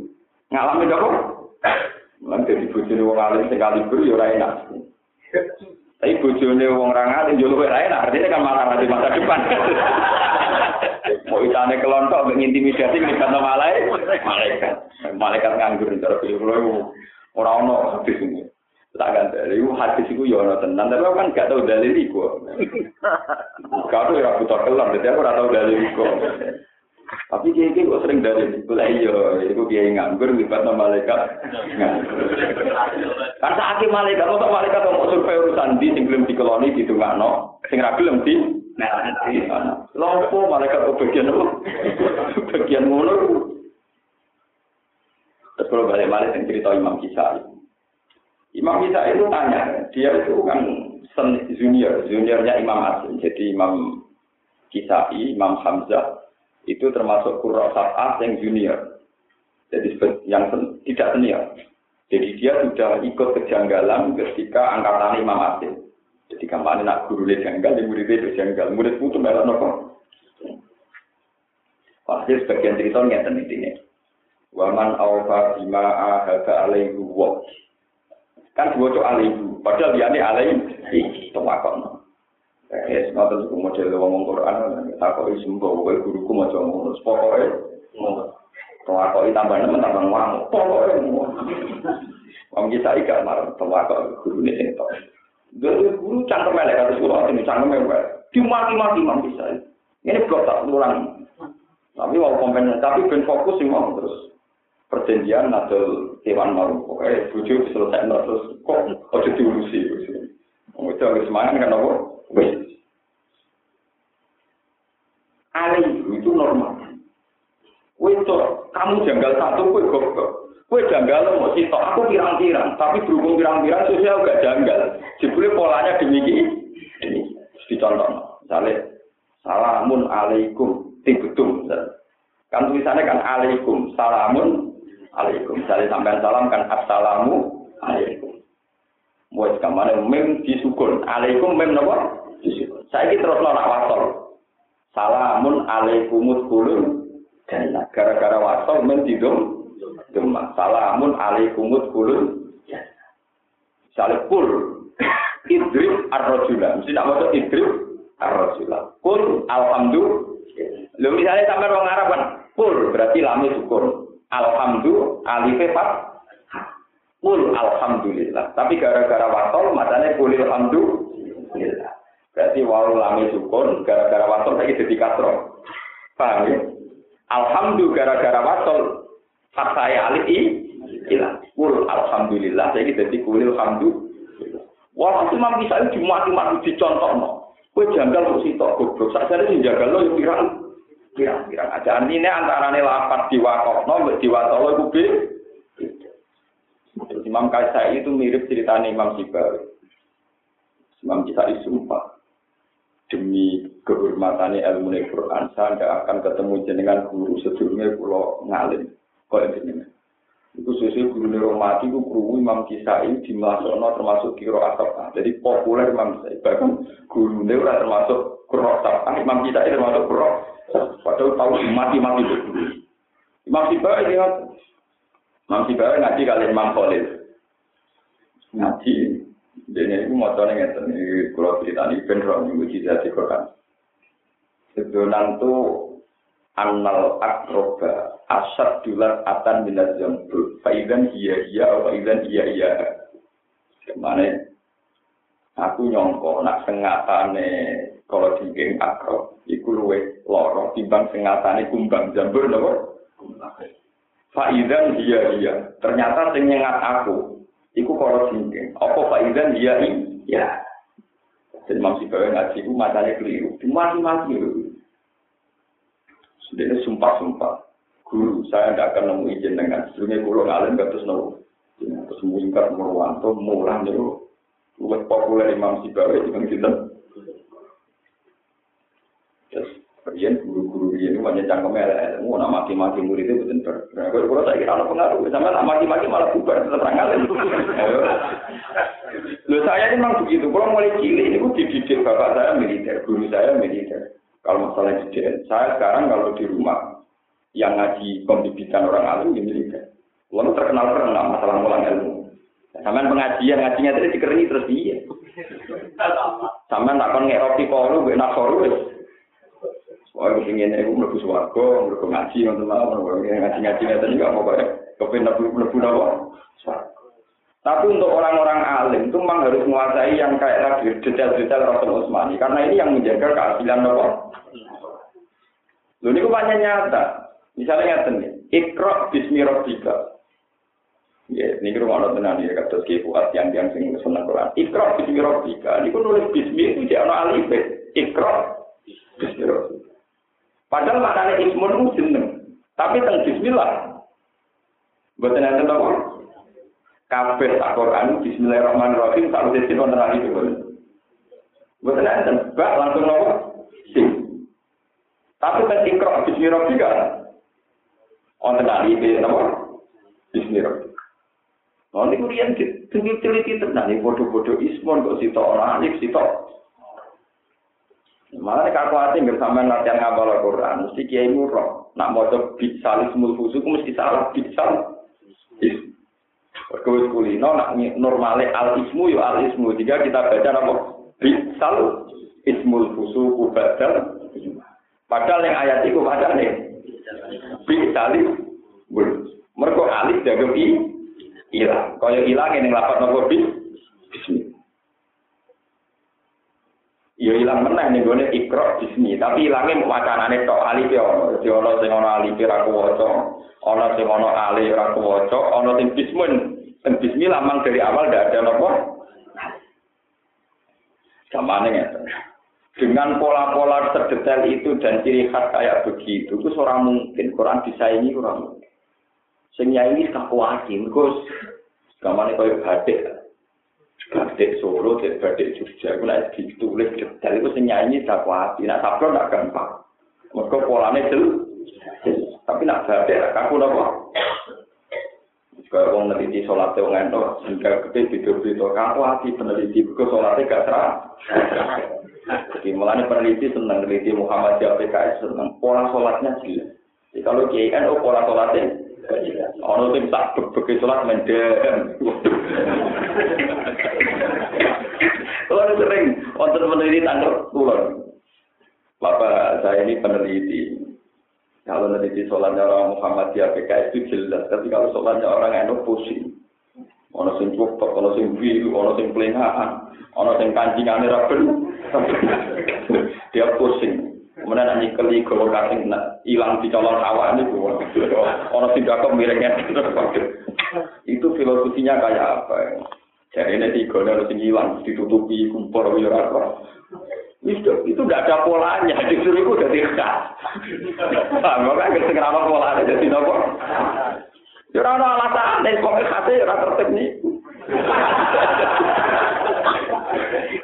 Ngalamin apa? Nanti di bucu ini wong alim sekali beri, ya enak. Tapi ini wong orang alim, ya enak. Artinya kan malah nanti masa depan. Mau itane kelontok, mengintimidasi, melibatkan malaikat. Malaikat. Malaikat nganggur, cara pilih Ora ono hadis ini. Tak kan dari hadis itu ya ono tenan, tapi aku kan gak tahu dalil iku. Gak tahu ya butuh kelam, jadi aku ora tahu dalil iku. Tapi kiai kiai kok sering dalil iku lah iya, itu kiai nganggur libat nama malaikat. Kan saat malaikat, kok malaikat mau survei urusan di sing belum dikeloni di tungakno, sing ra belum di Nah, Lompo malaikat bagian apa? Bagian ngono. Terus kalau balik-balik yang cerita Imam Kisah. Imam Kisah itu tanya, dia itu kan junior, juniornya Imam Asim. Jadi Imam Kisah, Imam Hamzah, itu termasuk Qurra Sab'ah yang junior. Jadi yang tidak senior. Jadi dia sudah ikut kejanggalan ketika angkatan Imam Asim. Jadi kampanye nak guru dia janggal, dia murid dia janggal. Murid itu melok nopo. Pasti sebagian cerita ini. Waman awfa bima ahada alaihi wa. Kan diwaca alaihi, padahal dia ini alaihi tawakon. Eh, semua itu model ngomong Quran, takoi sembuh, pokoknya guruku mau coba ngomong, pokoknya tawakoi tambah nemen tambah ngomong, pokoknya. Wong kita ikat marah, tawakoi guru ini sing tau. Dari guru cangkem elek, kata sekolah ini cangkem elek. Dimati-mati mang bisa. Ini blok tak ulang. Tapi mau kompen, tapi ben fokus sih mau terus. Perjanjian atau hewan maru pokoknya bujuk selesai terus kok ojo diurusi itu agak semangat kan apa? Wes alih itu normal. Itu kamu janggal satu kue goblok kue janggal mau sitok aku pirang-pirang tapi berhubung pirang-pirang sosial gak janggal. Jebule polanya demikian ini dicontoh misalnya salamun alaikum. Tibetum kan tulisannya kan alaikum salamun alaikum. Misalnya sampai salam kan assalamu alaikum. Wes kamane mem disukun. Alaikum mem napa? Disukun. Saiki terus nak wasol. Salamun alaikumus kulun. Gara-gara wasol mem didum. Demak. Salamun alaikumus kulun. Salih kul. Idrib ar-rajula. Mesti nak maksud idrib ar-rajula. Kul alhamdulillah. Lalu misalnya sampai orang Arab kan, kul berarti lami syukur. Alhamdulillah, alife fat. Kul alhamdulillah. Tapi gara-gara watol, matanya kul alhamdulillah. Berarti walau lami syukur, gara-gara watol lagi jadi katro. Paham ya? Alhamdulillah gara-gara watol, fat saya alif ilah. Kul alhamdulillah, saya jadi kul alhamdulillah. Masih mampu bisa dimati-mati dicontoh no. Kue janggal kok sitok goblok. Saja ini jaga lo yang pirang. Pirang-pirang aja. Ini antara nih lapat diwakok no, diwatolo itu be. Terus Imam Kaisai itu mirip ceritanya Imam Sibawi. Imam Kisai sumpah. Demi kehormatannya ilmu Quran, saya tidak akan ketemu jenengan guru sebelumnya pulau ngalim. Kok jenengan? Iku sesuai guru Neromati, itu guru Imam Kisai di Malasona termasuk Kiro Asapah. Jadi populer Imam Kisai. Bahkan guru Nero termasuk Kuro Asapah. Imam Kisai termasuk Kuro Padahal tahu mati-mati itu. Imam Sibai ingat. Imam Sibai ngaji kali Imam Khalil. Ngaji. Jadi itu motornya ngeten. Ini kalau cerita ini beneran. Ini mujizat di Quran. Sebenarnya itu annal akroba asad dulat atan minat jambul faidan iya iya faidan iya iya ke mana aku nyongko nak sengatane kalau tinggi akro iku luwe loro timbang sengatane kumbang jambul nopo faidan iya iya ternyata sing nyengat aku iku kalau tinggi apa faidan iya iya jadi maksudnya ngaji ku matanya keliru dimati-mati Dia sumpah-sumpah. Guru, saya tidak akan nemu izin dengan sebelumnya pulau ngalim gak terus nemu. Terus mungkar Murwanto, murah itu. Luwes populer Imam Sibawa itu kan kita. Kemudian guru-guru ini banyak cangkem ilmu, nak maki-maki murid itu betul Nah, kalau saya kira ada pengaruh, sama nak maki-maki malah bubar, tetap ngalim. Loh, saya ini memang begitu. Kalau mulai cilik, ini dididik bapak saya militer, guru saya militer. Kalau masalah SDN, saya sekarang kalau di rumah yang ngaji pembibitan orang alim di militer. Lalu terkenal terkenal masalah mulang ilmu. Sampai pengajian ngajinya tadi dikeringi terus iya. Sampai tak kon ngeroti kolu, gue nasoru. Wah, gue ingin ibu mlebu swarga, mlebu ngaji ngoten mawon, ngaji-ngaji ngeten juga pokoknya kepen mlebu napa. Tapi untuk orang-orang alim itu memang harus menguasai yang kayak tadi detail-detail Rasul Utsmani karena ini yang menjaga keadilan apa? Lalu ini banyak nyata. Misalnya nyata nih, ikro bismi rabbika. Ya, ini rumah Allah tenan ya kata Ki Fuad yang yang sing seneng Quran. Ikro bismi rabbika. Ini nulis bismi itu dia ana alif. Ikro bismi rabbika. Padahal maknanya ismun itu jeneng. Tapi tentang bismillah. Buatan yang tentang kabeh tak Quran bismillahirrahmanirrahim tak mesti wonten lagi itu. Mboten enten bak langsung nopo? Sing. Tapi kan ikra bismillahirrahmanirrahim. Wonten lagi itu nopo? Nah, ini kemudian teliti tenan, ini bodoh-bodoh ismon, kok sitok orang alif, sitok. Malah nek aku ati nggak sampean latihan ngapal Al-Qur'an, mesti kiai murah. Nak maca bisalis mulfusuk mesti salah bisal. Berkewis kulino, nak normalnya al ismu yo al ismu. Jika kita baca apa? Bisal ismul fusuku badal. Padahal yang ayat itu ada nih. Bisal bul. Mereka alif jaga i ilang. Kaya ilang yang lapat nopo bis. Bismillah. Ya ilang meneh ning gone ikra bismi, tapi ilange wacanane tok alif ya. Dadi ono sing ono alif ora kuwaca, ono sing ono alif ora kuwaca, ono sing bismun dan bismillah memang dari awal tidak ada nopo. Gamane ya. Dengan pola-pola terdetail itu dan ciri khas kayak begitu, itu seorang mungkin Quran disaingi kurang mungkin. Ini kakuati, terus gamane kaya batik. Batik Solo, batik Jogja, itu nak ditulis detail itu sing nyanyi kakuati. Nak sablon tidak gampang. Mereka polanya jelas. Tapi nak batik, kaku nopo. Kayak wong neliti sholat wong entok, sehingga gede video-video kamu hati peneliti, ke sholatnya gak serah. Jadi mulanya peneliti senang peneliti Muhammad PKS senang pola sholatnya jelas. Jadi kalau kiai kan oh pola sholatnya Ono sing tak bebeke salat mendem. Kalau sering wonten peneliti tanggal kulon. Bapak saya ini peneliti. Kalau meneliti sholatnya orang Muhammadiyah PKS itu jelas, tapi kalau sholatnya orang NU pusing. Ono sing cukup, ono sing biru, ono sing pelengahan, ono sing kancingane raben. Dia pusing. Kemudian nanti keli kalau kasing hilang di calon awak ini, ono sing gak miringnya. Itu filosofinya kayak apa ya? Jadi ini tiga, sing hilang, ditutupi, kumpul, apa. Itu itu tidak ada polanya, justru itu udah tidak. Nah, makanya kenapa polanya jadi nopo? Ya ora alasan, nek kok khase ora tertib nih.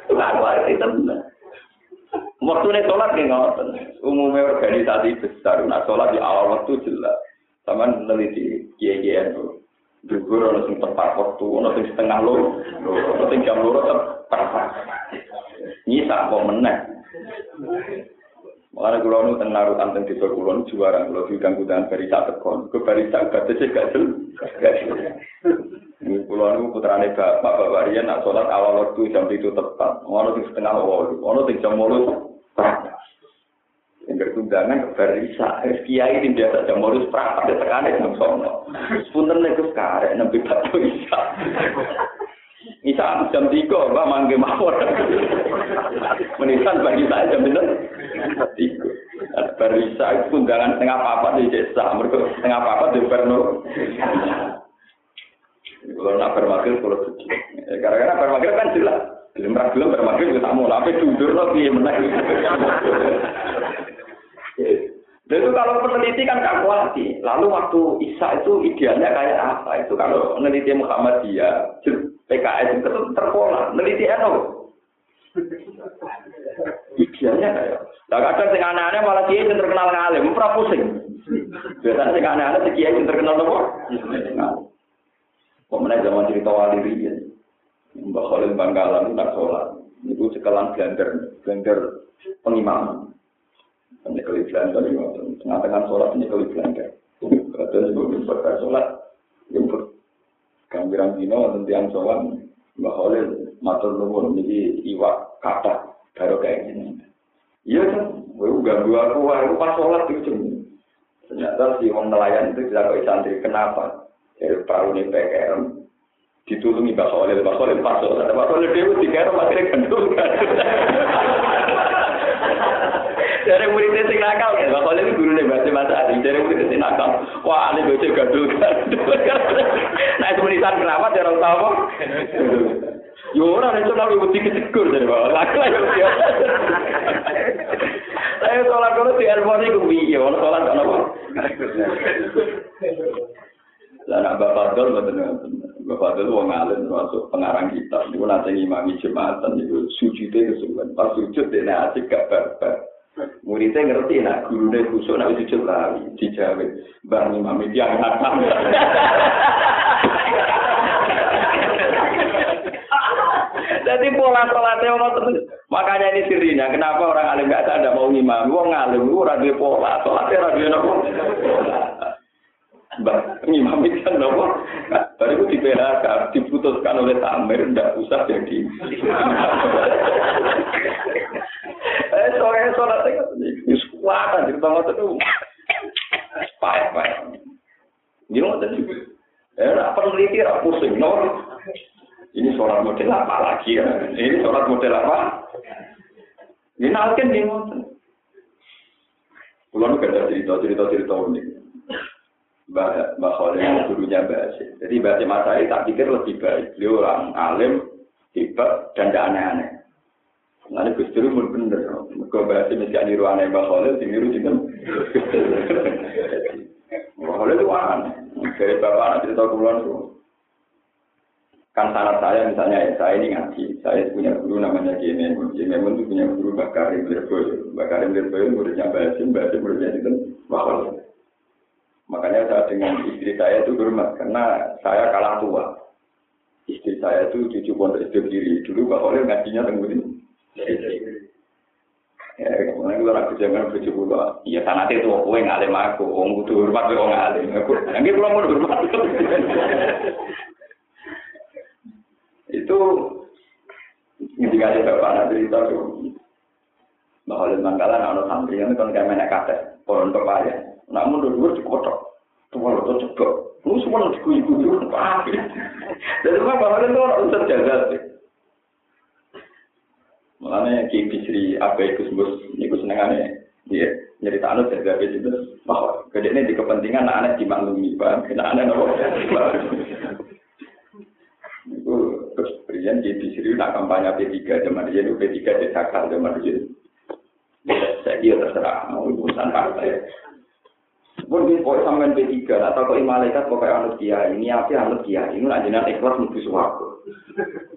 Lalu itu tenan. Waktu ini sholat nih ngoten. Umumnya organisasi besar, nah sholat di awal waktu jelas. Sama meneliti kiai-kiai itu. Ono sing tepat waktu, sing setengah loro, ono sing jam loro tepat. Nyisa kok meneh. Makanya kalau nu naruhan tentang desa kulon juara, kalau diundang undangan barisa tekon, ke barisa batasnya gak jelas. Ini kulon nu putrane bapak bapak Rian nak sholat awal waktu jam itu tepat, ono sing setengah wolu, ono sing jam wolu. Yang undangan ke barisa, kiai di biasa jam wolu seperempat tekanan yang sono. Punten nek karek nembe tak bisa. Isa jam tiga, mbak mangge mawar. Menisan bagi saya jam itu. Tiga. Barisa itu undangan setengah papat di desa. Mereka setengah papat di Bernur. Kalau nak bermakil, kalau suci. Karena bermakil kan jelas. Belum belum bermakil kita mau tapi jujur loh dia menang. itu kalau peneliti kan kalkulasi. Lalu waktu Isa itu idealnya kayak apa? Itu kalau meneliti Muhammadiyah, PKS itu terpola, meneliti NU. Idealnya kayak. Nah kadang sing aneh-aneh malah kiai yang terkenal ngalim, ora pusing. Biasanya sing aneh-aneh si kiai yang terkenal apa? Pemenang zaman cerita wali riyen. Mbak Khalil Bangkalan tak sholat. Itu sekelan blender, blender pengimaman. Penyekali blender, tengah-tengah sholat penyekali blender. Kadang sebelum berkata sholat, yang Gambiran dino wonten tiyang sowan Mbah Khalil matur nuwun niki iwak kata karo kayak gini. Iya kan, gue ganggu aku, aku pas sholat itu Ternyata si wong nelayan itu tidak kok. Kenapa? Dari perahu ini PKM ditulungi Mbah Khalil, Mbah Khalil pas sholat. Mbah Khalil dewe dikerem akhirnya gendul kan. Dari muridnya sing nakal kan, Mbak Khalil guru nih bahasa Mas Adi. Dari muridnya sing nakal, wah ini bocah gadul. Nah itu menisan kenapa dia orang tahu? Yo orang itu nabi bukti kecekur dari bawah. Laki lagi dia. Saya sholat kalau di Elmoni gue biye, orang sholat apa? Lah nak Bapak Fadl mboten Bapak Fadl wong alim termasuk pengarang kitab niku nate ngimami jumatan niku sujude kesuwen. Pas sujud dene asik gak barbar. Muridnya ngerti nak gurune kusuk nak sujud lali dijawe. Mbah ngimami tiang hatam. Jadi pola sholatnya orang terus. Makanya ini sirinya. Kenapa orang alim gak ada mau ngimami? Wong alim, gue radio pola. Sholatnya radio nopo. Itu kan nopo. Baru itu di PHK, diputuskan oleh Tamir, tidak usah jadi. eh, sore sholat itu kan, kuat aja, kita ngotot itu. Payah, payah. Ini ngotot juga. Eh, apa peneliti, apa pusing, no? Ini sholat model apa lagi ya? Ini sholat model apa? Ini nalken nih ngotot. Pulau gak ada cerita-cerita-cerita unik. Mbak Mbak Khalil gurunya Mbak Asyik. Jadi Mbak Asyik Masai tak pikir lebih baik. Beliau orang alim, hebat, dan tidak aneh-aneh. Nanti Gus Dur pun bener. Mereka Mbak Asyik mesti niru aneh Mbak Khalil, niru juga. Mbak Khalil itu aneh. Dari Bapak anak cerita kumpulan itu. Kan sanat saya misalnya, ya, saya ini ngaji. Saya punya guru namanya Kiai Memun. Kiai Memun itu punya guru Mbak Karim Lirboyo. Mbak Karim Lirboyo muridnya Mbak Asyik, Mbak Asyik muridnya itu Mbak Khalil. Makanya saya dengan istri saya itu hormat karena saya kalah tua. Istri saya itu cucu pondok itu diri. Dulu Pak Oleh ngajinya tenggurin. Ya, kemudian kalau aku jangan bojo kula, iya sanate itu kowe ngalim aku, wong kudu hormat wong ngalim. Aku nggih kula mau hormat. itu ketika ada bapak nanti cerita tuh bahwa di Manggalan ada santri yang kan kayak menek kate, pohon pepaya. Namun dulu cukup tok, tua lo tuh. Lu semua ikut apa? Jadi mah bahwa itu orang usah jaga sih. Makanya Ki Bisri apa itu sebut niku senengannya dia nyerita anu jaga itu bahwa kedeknya di kepentingan anak dimaklumi, paham? Kena anak nopo. Itu terus Brian Ki Bisri nak kampanye P3 zaman dia P3 di Sakar zaman dia. Saya dia terserah mau urusan partai. Pun di pokok sampean P3 atau kok malaikat pokoknya anut kiai ini apa anut kiai ini nak jenengan ikhlas mlebu swarga.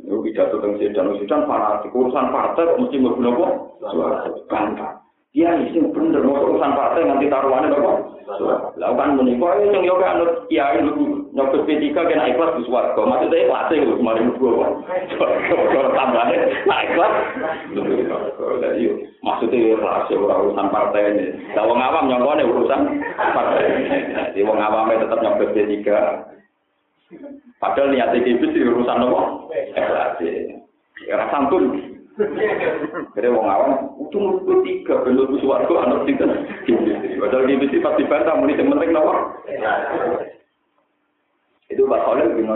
Yo pidato teng sedan sedan fanatik urusan partai kok mesti mlebu nopo? Swarga. Bangga. Kiai sing bener urusan partai nanti taruhannya nopo? Lah kan menika sing yo anut kiai mlebu nyobot P3 kena ikhlas di swarga. Maksudnya ikhlas lho kemarin mlebu apa? Kalau tambahnya nah ikhlas. Maksudnya ikhlas ora urusan partai ini. Lah wong awam nyongkone urusan partai. Jadi wong awam tetap nyobot P3. Padahal niat iki wis urusan nopo? Ikhlas. Ya ora santun. Jadi wong awam itu menurut tiga belum suwargo anak tiga. Padahal di mesti pasti bantah muni sing penting nopo? Itu Pak Khalil bin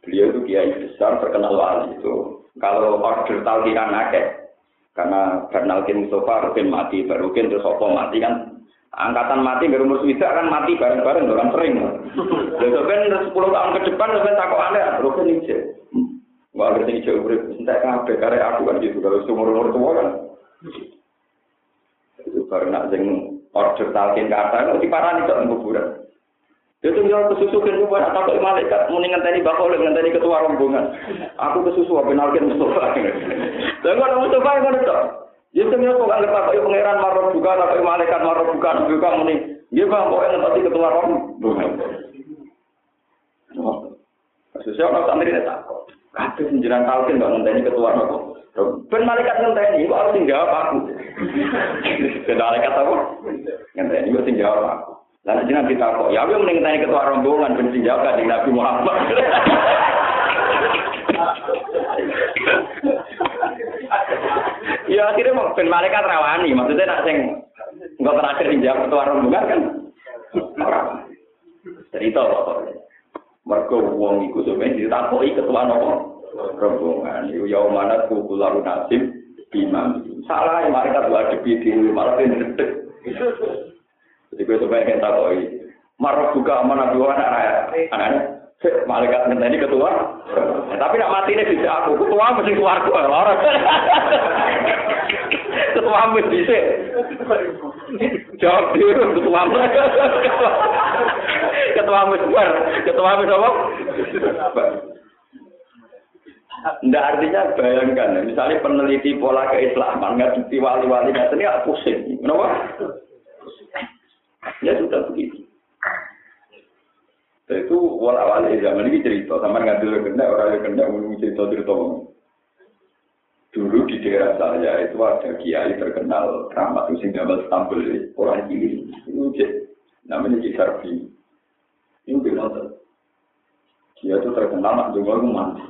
Beliau itu kiai besar terkenal wali itu. Kalau order talkikan akeh, karena Bernalkin Mustafa Rukin mati, Barukin terus Sopo mati kan angkatan mati baru umur swida kan mati bareng-bareng kan sering. Lalu kan 10 tahun ke depan kan takut aneh, Rukin ini Ngerti ini jauh urip, entah kabeh karek aku kan gitu, kalau umur-umur tua kan. Itu karena yang order talkin kata, itu diparani kok kuburan. Dia tuh bilang kesusu kan gue atau ke malaikat mau ngenteni bakal ngenteni ketua rombongan. Aku kesusu apa nalkin Mustafa. Dan gue ada Mustafa yang ada tuh. Dia tuh bilang kok nggak pakai pangeran marah buka atau malaikat marah buka buka muni. Dia bang yang ngenteni ketua rombongan. Kesusu orang santri ini tak. Kabeh senjiran talkin nggak ngenteni ketua rombongan. Ben malaikat ngenteni, kok harus tinggal aku. Ben malaikat apa? Ngenteni kok tinggal aku. Lalu jangan kita kok, ya aku mending tanya ketua rombongan benci jaga di Nabi Muhammad. ya akhirnya mau ben malaikat rawani, maksudnya nak sing nggak terakhir dijawab ketua rombongan kan. Cerita kok. Mergo wong iku sebenarnya ditakoki ketua nopo rombongan. Iku ya mana kuku lalu nasib bimam. Salah malaikat dua debi di malah pendek. Jadi gue yang tak koi. Marah buka mana dua anak anak. Malaikat ini ketua. Tapi nak mati ini bisa aku. Ketua mesti keluar gue. Ketua mesti bisa. Jawab dulu ketua Ketua mesti keluar. Ketua mesti apa? Nggak artinya bayangkan, misalnya peneliti pola keislaman nggak wali-wali nggak ini pusing, kenapa? Ya sudah begitu. Itu awal-awal zaman ini cerita, sama ngambil kena orang yang kena ngomong cerita cerita Dulu di daerah saya itu ada kiai terkenal keramat itu sing gambar orang kiri itu namanya Ki Sarbi. Ini bilang dia itu terkenal nak dengar mandi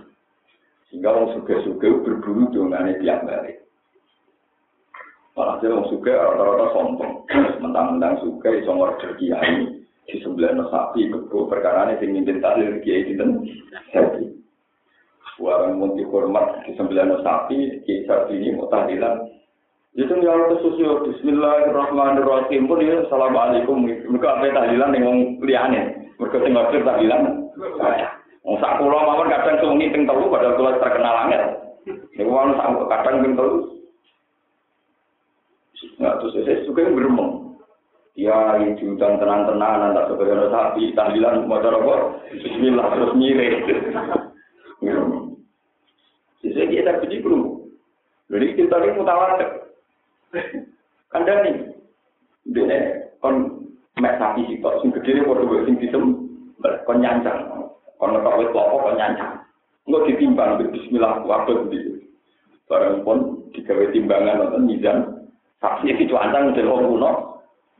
sehingga orang suka-suka berburu dengan tiap balik. Malah dia orang suka rata-rata sombong. Mentang-mentang suka iso ngorder kiai di sebelah sapi kebo perkara ini sing mimpin tahlil kiai dinten sapi. Warang munti hormat di sebelah sapi kiai sapi ini mau tahlilan. Itu ya Allah kesusu Bismillahirrahmanirrahim pun ya Assalamualaikum. Mereka apa tahlilan yang ngomong liane. Mereka sing ngorder tahlilan. Wong sak kula mawon kadang sungi ping telu padahal kula terkenal angel. Niku wong sak kadang ping telu Nah, terus saya suka yang beremong. Ya, itu dan tenang-tenang, tak sebagai sapi, tahlilan, mau apa? Bismillah, terus mirip. Kita puji belum. Jadi kita ini mutawatir. Kan dari, ini kon mek sapi sitok sing gedhe padha wae sing disem kon nyancang. Kon nek wis apa kon nyancang. Engko ditimbang bismillah wae ndi barang pun digawe timbangan nonton mizan sapi itu ancang udah kuno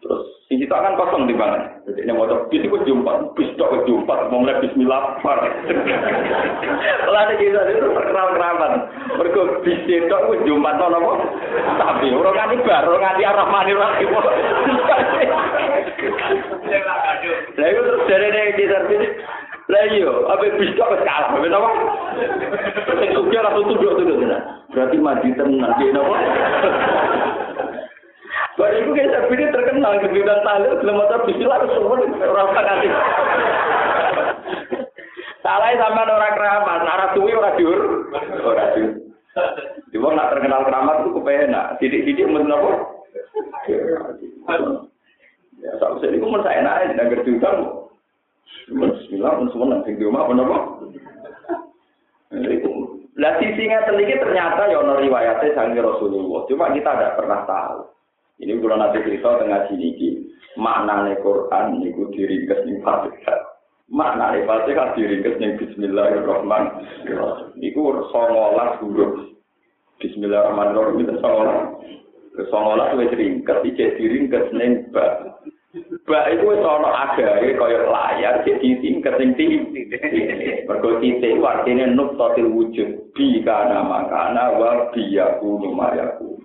terus di situ akan kosong timbangan jadi ini mau bis itu jumpa bis tok jumpa mau mulai bismillah par lah ada kita itu keram keraman mereka bis itu jumpa tuh nopo tapi orang nganti bar orang nganti arah mani rahim lah terus dari dari kita lah iya apa bis tok kalah apa apa? Sing langsung tunduk-tunduk berarti mati tenang ki napa Baru itu kayak sapi ini terkenal di bidang tahlil, belum ada bismillah semua orang sakit. Salah sama orang keramat, arah orang diur, orang diur. Cuma nak terkenal keramat itu kepenak, sidik-sidik mesti apa? Ya, sekali itu menurut saya naik, dan gerjutan. Bismillah, pun semua nanti di rumah, apa? Lah sisinya sedikit ternyata ya riwayatnya sangi Rasulullah. Cuma kita tidak pernah tahu. Ini kalau nanti cerita tengah sini ini, makna Quran itu diringkas di Fatihah. Makna Al-Fatihah diringkas di Bismillahirrahmanirrahim. Itu sengolah huruf. Bismillahirrahmanirrahim itu sengolah. Sengolah itu diringkas, itu diringkas di Fatihah. Bak itu sono agar kaya layar jadi tingkat yang tinggi. Berkoti itu artinya nuk wujud bi karena makana wa biyaku numayaku.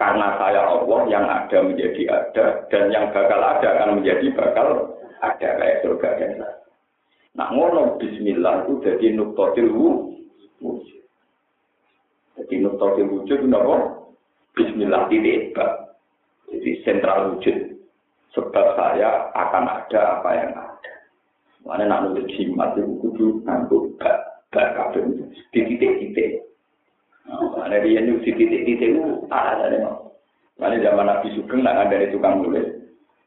Karena saya Allah yang ada menjadi ada dan yang bakal ada akan menjadi bakal ada kayak surga dan neraka. Nah ngono Bismillah itu jadi nuktotil wujud. Jadi nuktotil wujud itu? Bismillah titik Jadi sentral wujud. Sebab saya akan ada apa yang ada. Mana nak nulis jimat itu kudu nganggo bak bak kabeh titik-titik. Ada dia nu di titik-titik itu ada ada Mana zaman Nabi Sugeng nak dari tukang nulis.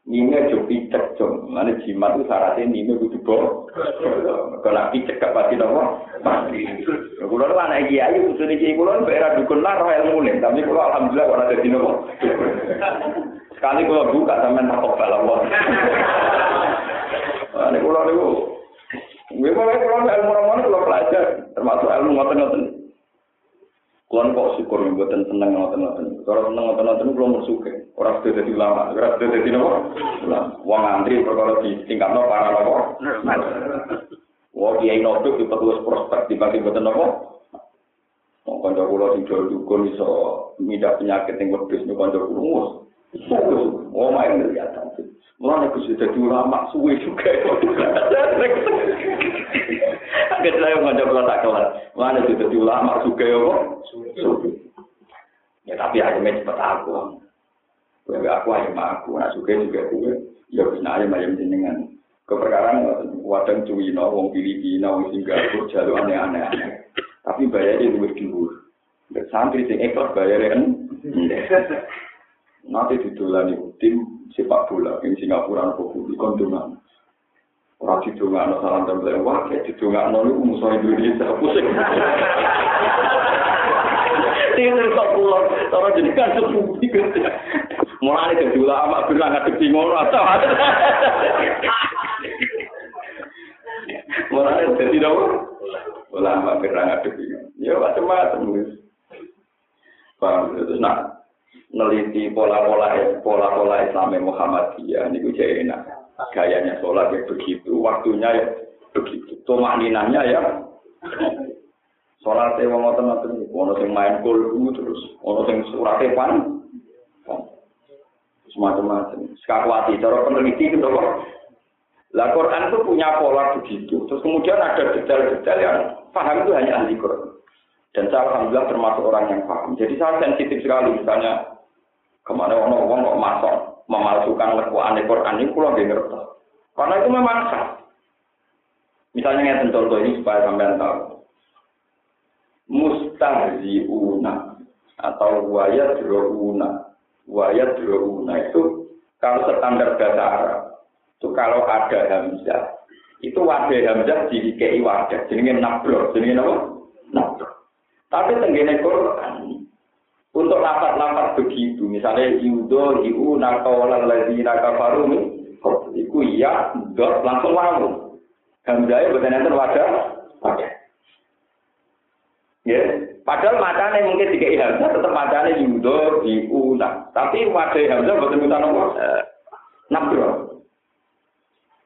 Nime jo picek jo, mana jimat itu syaratnya nime kudu bo. Kalau picek gak pasti nopo. Pasti. Kulo lu anak kiai, kudu nih kiai kulo era dukun lah roh ilmu nih. Tapi kulo alhamdulillah kalau ada di nopo. Sekali kulo buka sampean tak kok Allah. Ini kulo niku. Gue mau ilmu ramon kulo pelajar, termasuk ilmu ngoten-ngoten. Kulon kok syukur yang buatan seneng ngoten ngoten. Kalau seneng ngoten ngoten belum bersuke. Orang sudah jadi ulama. Orang sudah jadi nopo. Uang antri perkara di tingkat no para nopo. Wah kiai nopo di petugas prospek di bagian buatan nopo. Mau kanda kulo sing jual dukun iso midah penyakit yang berbisnis kanda kulo ngus. Oh main lihat lihat Mulane Gus dadi ulama suwe juga. Agak saya ngajak kula tak kelar. Mulane dadi ulama juga ya kok. Ya tapi aja cepet aku. Kowe aku aja aku, nah suka juga kowe. Ya wis aja mayem jenengan. Keperkaraan wadang cuwino, wong Filipina, wong Singapura, jalur aneh-aneh. Tapi bayarnya luwih dhuwur. Santri sing ikhlas bayarnya kan. Nanti didolani tim sepak bola yang Singapura nopo budi kondungan. Orang didonga no salam tempel wah kayak didonga no lu musuh Indonesia pusing. Tinggal kok pulau, orang jadi kan sepupu Mulai dari ulama nggak di ngono atau Mulai dari dulu ulama nggak di Ya macam-macam. Paham? Terus nah, neliti pola-pola pola-pola Islam Muhammadiyah ini gue enak. Gayanya sholat ya begitu, waktunya ya begitu. Tomakninanya ya. Sholat ya wong ngoten ngoten ono sing main kulhu terus, ono sing surate pan. Semacam-macam. Sekakwati, cara peneliti itu. Lah Quran itu punya pola begitu. Terus kemudian ada detail-detail yang paham itu hanya ahli Quran. Dan saya alhamdulillah termasuk orang yang paham. Jadi saya sensitif sekali misalnya Ke mana orang orang kok masuk memalsukan lekuan ini pulau nggak ngerti. Karena itu memang sah. Misalnya ngeten contoh ini supaya sampean tahu. Mustahziuna atau wayat drouna. Wayat drouna itu kalau standar bahasa Arab itu kalau ada hamzah itu wadah hamzah kei wadah jenenge nabro jenenge apa? Nabro. Tapi tenggene Quran untuk lapat-lapat begitu, misalnya yudo, yu, nakawalan lagi nakafaru, Iku iya, dot langsung wawu. Hamzah bukan enten wadah. Wadah. Ya, padahal macane mungkin tiga hamzah tetap macane yudo diuna. Tapi wadah hamzah bukan mutan apa? Nabro.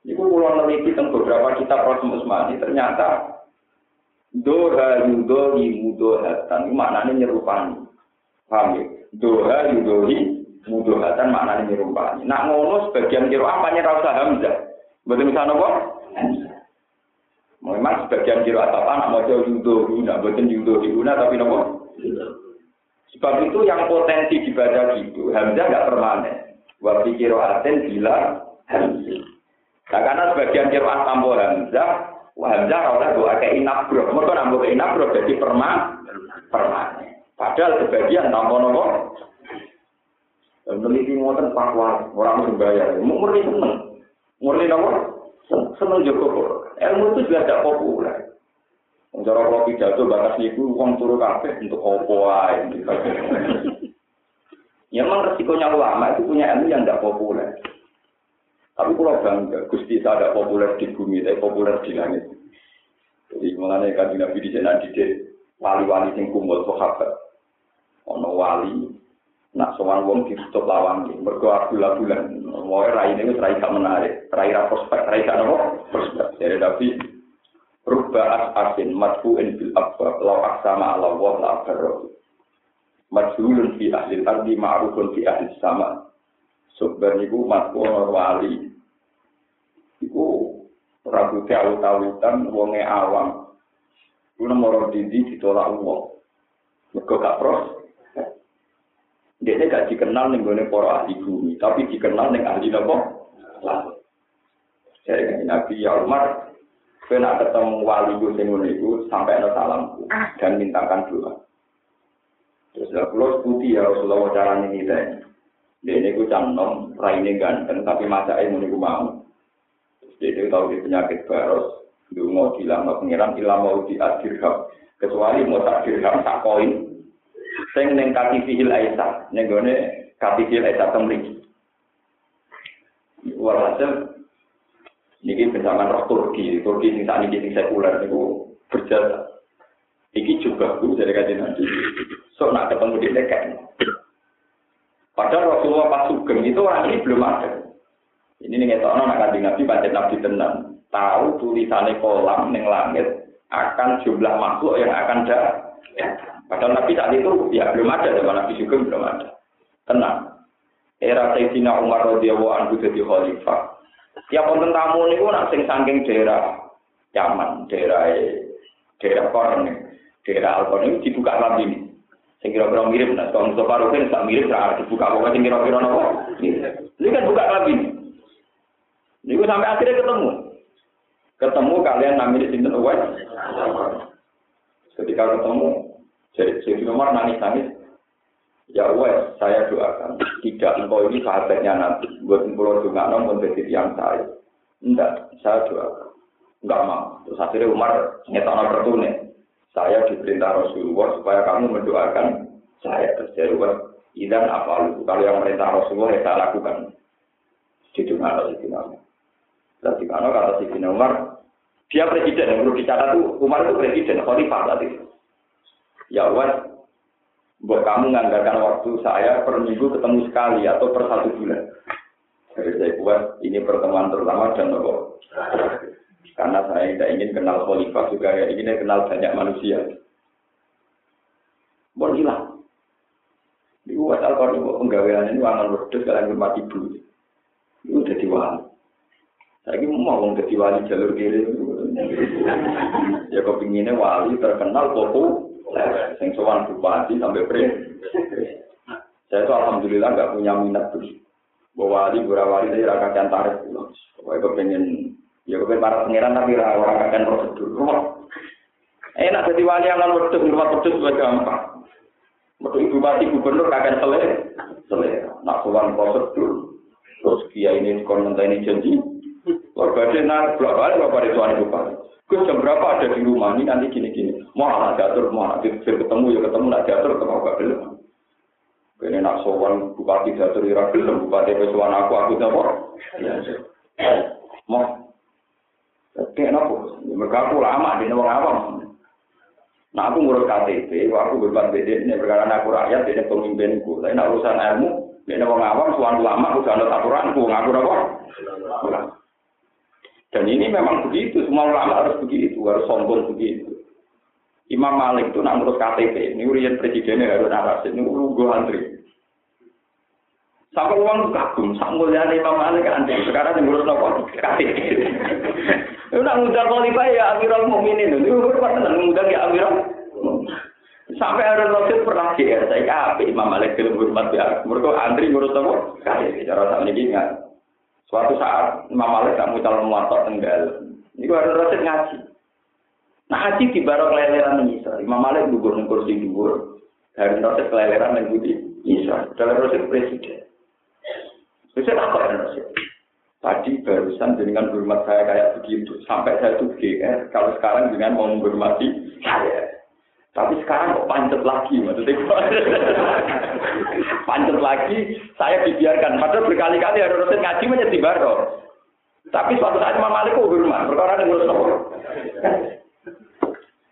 Iku pulau neliti tentang beberapa kitab Rasul Usmani ternyata doha yudo yudo hatan maknanya nyerupani. Paham ya? Doha yudohi mudohatan maknanya nyerupani. Nak ngono sebagian kira apa nyerah hamzah. Betul misalnya apa? Memang sebagian kiro atap anak mau jauh yudo guna, bukan yudo guna tapi nopo. Sebab itu yang potensi dibaca gitu, Hamzah nggak permanen. Waktu kiro aten bila Hamzah. Nah, karena sebagian kiro tambo Hamzah, Hamzah rasa doa ke inabro. Mereka nambah ke inabro jadi perma, permanen. Padahal sebagian tambo nopo. Meneliti ngoten pakwa, orang berbayar. Murni seneng. Murni nopo. Seneng joko Ilmu itu juga tidak populer. Cara kalau pidato batas itu uang turu kafe untuk opo gitu. Ya memang resikonya ulama itu punya ilmu yang tidak populer. Tapi kalau bangga, Gusti saya tidak populer di bumi, tapi populer di langit. Jadi mengenai kan Nabi di sana di wali-wali yang kumpul sahabat. Ono wali, nak sowan wong ditutup lawang mergo bulan-bulan mau rai ini rai tak menarik rai ra prospek rai tak nopo? Prospek. Jadi tapi rubba asin madfu'in bil abwab law aksama ala wa la akbaru majhulun fi ahli ardi ma'rufun fi ahli sama. Sebenarnya iku madfu wali. Iku ragu tahu-tahutan wonge awam Kulo moro didi ditolak wong. Mergo gak pros, dia gak dikenal nih gue para ahli bumi, tapi dikenal nih ahli apa? Saya ingin Nabi ya Umar, kena ketemu wali gue sing itu sampai ada salamku dan mintakan doa. Terus lah pulau putih ya Rasulullah cara ini. Dia ini gue cantom, raine ganteng, tapi masa ini gue mau. Terus dia tahu di penyakit baros, mau dilama pengiran ilam mau diadirham kecuali mau tak dirham tak koin sing ning katifihil aisa ning gone katifihil aisa temriki walhasil niki bersama roh Turki. Turki sing saat ini sekuler niku berjasa. Iki juga bu dari kajian nanti so nak ketemu di dekat padahal Rasulullah pas sugeng itu orang ini belum ada. Ini nih ngetok nak kajian nabi baca nabi tenang. Tahu tulisannya kolam neng langit akan jumlah makhluk yang akan ada. Ya. Padahal Nabi saat itu ya belum ada, zaman Nabi juga belum ada. Tenang. Era Sayyidina Umar radhiyallahu anhu jadi khalifah. Tiap wonten tamu niku nak sing saking daerah Yaman, daerah daerah Korn, daerah Al ini dibuka lagi. Sing kira-kira mirip, nah kalau Mustafa Rukin tak mirip, nah dibuka pokoknya sing kira-kira nopo. Ini kan buka lagi. Niku sampai akhirnya ketemu ketemu kalian namanya sinten Uwais. Ketika ketemu, jadi si Umar nangis-nangis. Ya Uwais, saya doakan. Tidak engkau ini sahabatnya nanti. Buat pulau juga pun jadi yang saya. Enggak, saya doakan. Enggak mau. Terus akhirnya Umar nyetak bertune. Saya diperintah Rasulullah supaya kamu mendoakan saya. Terus saya Uwais, Idan apa lu? Kalau yang merintah Rasulullah ya saya lakukan. Di dunia Allah Berarti karena kata Sidina Umar, dia presiden yang perlu dicatat itu Umar itu presiden, khalifah tadi. Ya Allah, buat kamu menganggarkan waktu saya per minggu ketemu sekali atau per satu bulan. Jadi saya buat ini pertemuan terutama dan nopo. Karena saya tidak ingin kenal khalifah juga ya ingin kenal banyak manusia. Bon hilang. Di buat Al-Quran penggawean ini wangan wedus kalian hormat ibu. Itu udah diwali. Saya mau mau jadi wali jalur kiri. ya kok pinginnya wali terkenal popo. Sing sowan bupati sampai pre. Saya tuh alhamdulillah nggak punya minat tuh. Bahwa wali gura wali saya rakyat yang tarik. Pokoknya kepengen ya kepengen para pangeran tapi orang akan prosedur. Enak jadi wali yang lalu wedus, rumah wedus juga gampang. Betul bupati gubernur kakek selera, selera. Nak sowan prosedur. Terus kiai ini komentar ini janji, Warga nak berapa hari berapa tuan bupati. Gus jam berapa ada di rumah ini nanti gini-gini. Mau anak diatur, mau anak diatur ketemu ya ketemu, nak diatur ketemu gak belum. Ini nak sowan bupati diatur ira belum, bupati pesuan aku aku dapur. Ya, Mau. Kayak nopo. Mereka aku lama di wong awam. Nah aku ngurus KTP, aku beban beda ini perkara aku rakyat, ini pemimpinku. Tapi nak urusan ilmu, ini wong awam, suan lama, aku jangan aturanku, ngaku apa? Dan ini memang begitu, semua ulama harus begitu, harus sombong begitu. Imam Malik itu nak ngurus KTP, ini urian presidennya harus narasi, ini gue antri. Sampai uang kagum, sampai lihat Imam Malik antri, sekarang yang ngurus nopo KTP. Itu nak ngundang khalifah ya Amirul Mukminin itu hormat tenan ngundang ya Amirul. Sampai ada Rasul pernah GR saya kape Imam Malik film hormat ya. Mereka antri ngurus apa? Kayak cara sama ini ingat. Suatu saat Imam Malik tak mutal muatok tenggal. Ini ada Rasul ngaji. Nah ngaji di barok keleleran Isa. Imam Malik gugur di kursi gugur. Dari Rasul keleleran yang budi Isa. Dalam Rasul presiden. Saya takut Rasul. Tadi barusan dengan hormat saya kayak begitu. Sampai saya itu GR. Kalau sekarang dengan mau menghormati saya. Tapi sekarang kok pancet lagi, maksudnya pancet lagi, saya dibiarkan. Padahal berkali-kali ada rutin ngaji menjadi baru. Tapi suatu saat Imam Malik hormat, perkara yang ngurus nopo.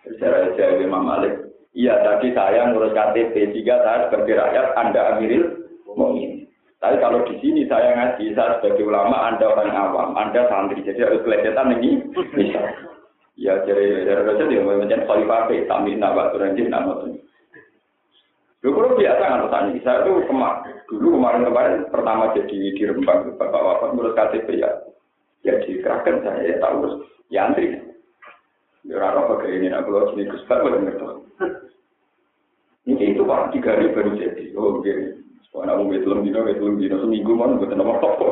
Secara jawab Imam Malik, iya tadi saya ngurus KTP, jika saya sebagai rakyat, Anda Amiril Mu'min. Tapi kalau di sini saya ngaji, saya sebagai ulama, Anda orang awam, Anda santri, jadi harus kelihatan ini bisa. Ya, jadi dari raja dia menjadi khalifah, tapi nama turun di nama tuh. Dulu biasa kan tanya, saya tuh kemar, dulu kemarin-kemarin pertama jadi di Rembang, Bapak Wafat, menurut KTP ya, ya dikerahkan saya, ya tahu, ya antri. Ya rara pakai ini, nah kalau sini Pak, ngerti. Ini itu Pak, tiga hari baru jadi, oh begini. Wah, aku wis telung dino, wis telung dino seminggu mau buat nama apa.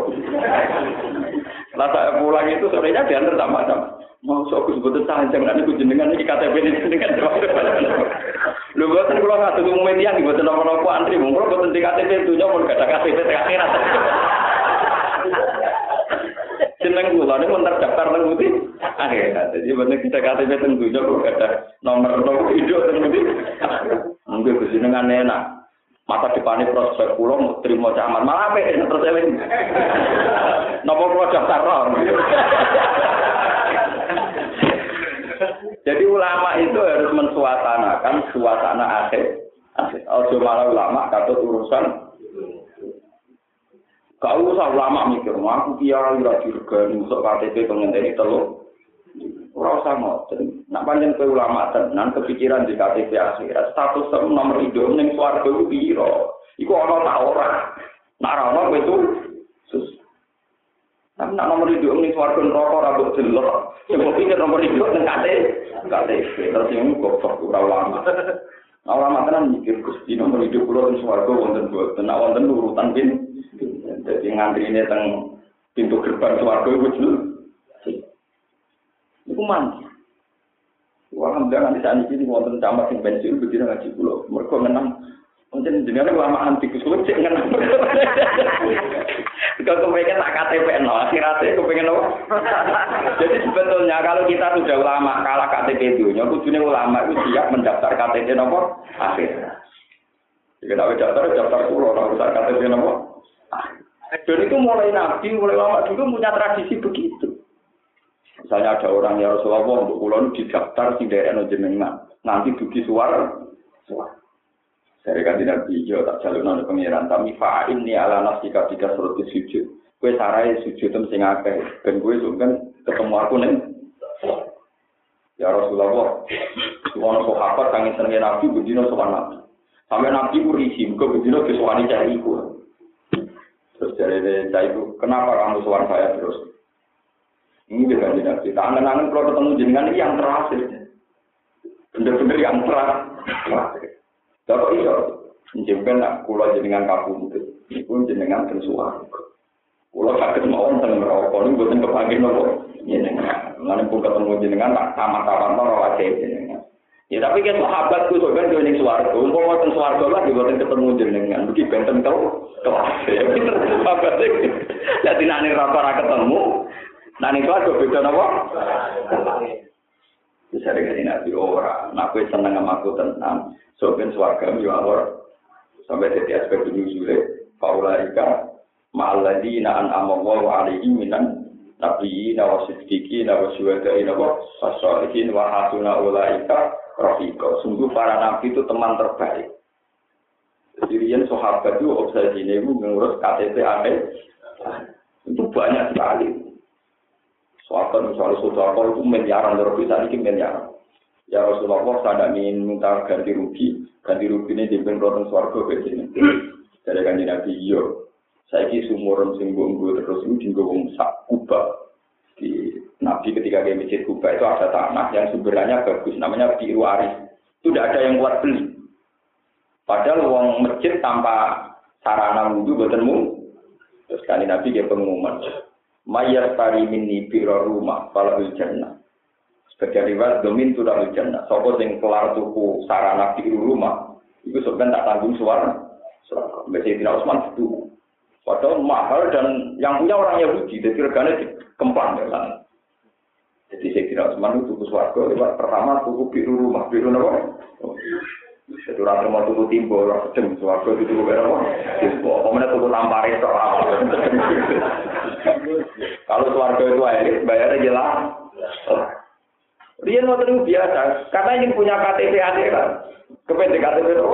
Setelah saya pulang itu sorenya diantar sama sama. Mau sok aku sebut saja, nanti aku jenengan ini KTP ini jenengan. Lu buatan kalau nggak tuh umum yang buat nama apa antri, mau kalau buatan di KTP itu nyamuk gak ada KTP terakhir. Jeneng kula ini mau terdaftar nang putih. Akhir, jadi bener kita KTP tentunya kok ada nomor nomor hidup nang putih. Mungkin kesenangan enak. Masa depannya prospek pulau terima caman malah apa ya terus eling nopo pulau daftar jadi ulama itu harus mensuasanakan suasana akhir. Ojo malah ulama katut urusan. Gak usah ulama mikir, aku kiai ra dirgani musuh KTP pengenteni telu. Ora usah ngoten. Nak panjen kowe ulama tenan kepikiran di KTP akhirat, status tem nomor hidup ning swarga iku piro? Iku ana ta ora? Nak ora ono kowe itu sus. Tapi nak nomor hidup ning swarga neraka ora mbok delok. Sing pikir nomor hidup ning KTP. KTP terus sing goblok ora ulama. Nah, ulama tenan mikir Gusti nomor hidup kula ning swarga wonten boten. Nak wonten urutan pin. Jadi ngantrine teng pintu gerbang swarga iku jelas. Iku mandi. Alhamdulillah nanti saat ini wonten camat yang pensiun begitu ngaji pulau. Mereka menang. Mungkin jenenge lama anti kusulit cek ngenang. Kalau kepengen tak KTP no, akhirnya kepengen apa? Jadi sebetulnya kalau kita sudah ulama kalah KTP itu, kudune ulama itu siap mendaftar KTP nopo akhirnya. Jika tak daftar, daftar pulau, orang usah KTP nopo. Dan itu mulai nabi, mulai lama dulu punya tradisi begitu. Misalnya ada orang ya Rasulullah, untuk kulon didaftar sing daerah jenengan, nanti dugi suara, suara. Dari tidak hijau tak jalur pengiran, tapi fa'in ni ala nafsi ketika surat sujud. Kue sarai sujud tem sing akeh, dan kue kan ketemu aku neng. Ya Rasulullah, semua sahabat kami senengin nabi, bedino sopan nabi. Sampai nabi ku risi, muka bedino kesuani cari iku. Terus dari cari itu, kenapa kamu suara saya terus? Ini juga tidak kita angen-angen kalau ketemu jenengan ini yang terakhir. Bener-bener yang terakhir. Kalau iya, menjempel nak kulo jenengan kampung itu, itu jenengan bersuara. Kulo sakit mau tentang merokok ini buatan kepanggil nopo jenengan. Lalu pun ketemu jenengan tak sama-sama nopo wajah jenengan. Ya tapi kan sahabat tuh kan dia ning swarga, umpama wonten swarga lah diboten ketemu jenengan. Iki benten kau kelas. Ya sahabat iki. Nek ora ketemu, Nah ini kelas beda nopo. Bisa dengan nabi ora. Nah aku seneng sama aku tenang. Sopen swarga miwawar. Sampai jadi aspek ini sulit. Faulaika ma'alladina an amawahu alaihi minan nabi nawa sidiki nawa syuhada'i nawa sasolihin wa hasuna ulaika rafiqa sungguh para nabi itu teman terbaik Sirian sahabat itu obsesi ini mengurus KTP aneh itu banyak sekali. Sahabat misalnya saudara itu miliaran terus bisa ini miliaran. Ya Rasulullah saya ingin minta ganti rugi, ganti rugi ini di rotan suarga ke sini. Dari ganti Nabi iya, saya ini sumuran sing terus ini di wong sak kubah. Di Nabi ketika dia masjid kubah itu ada tanah yang sumbernya bagus, namanya biru aris. Itu tidak ada yang kuat beli. Padahal wong masjid tanpa sarana wudhu boten Terus kali Nabi dia pengumuman. Mayar tari mini biro rumah kalau jannah. Sebagai riwayat domin tu dalam jannah. Sopo sing kelar tuku sarana di rumah. Itu sebenarnya tak tanggung suara. Biasanya tidak Usman itu. Padahal mahal dan yang punya orang Yahudi. Jadi regane dikemplang ya. Jadi saya kira Usman itu tuku suarga. Lewat pertama tuku biru rumah. Biru apa? Jadi orang mau tuku timbo, orang sedang suarga itu tuku berapa? Timbo. Kemudian tuku tampar itu Kalau suarga itu air, bayarnya jelas. Dia mau itu biasa, karena ini punya KTP akhirat. Kepentingan KTP itu.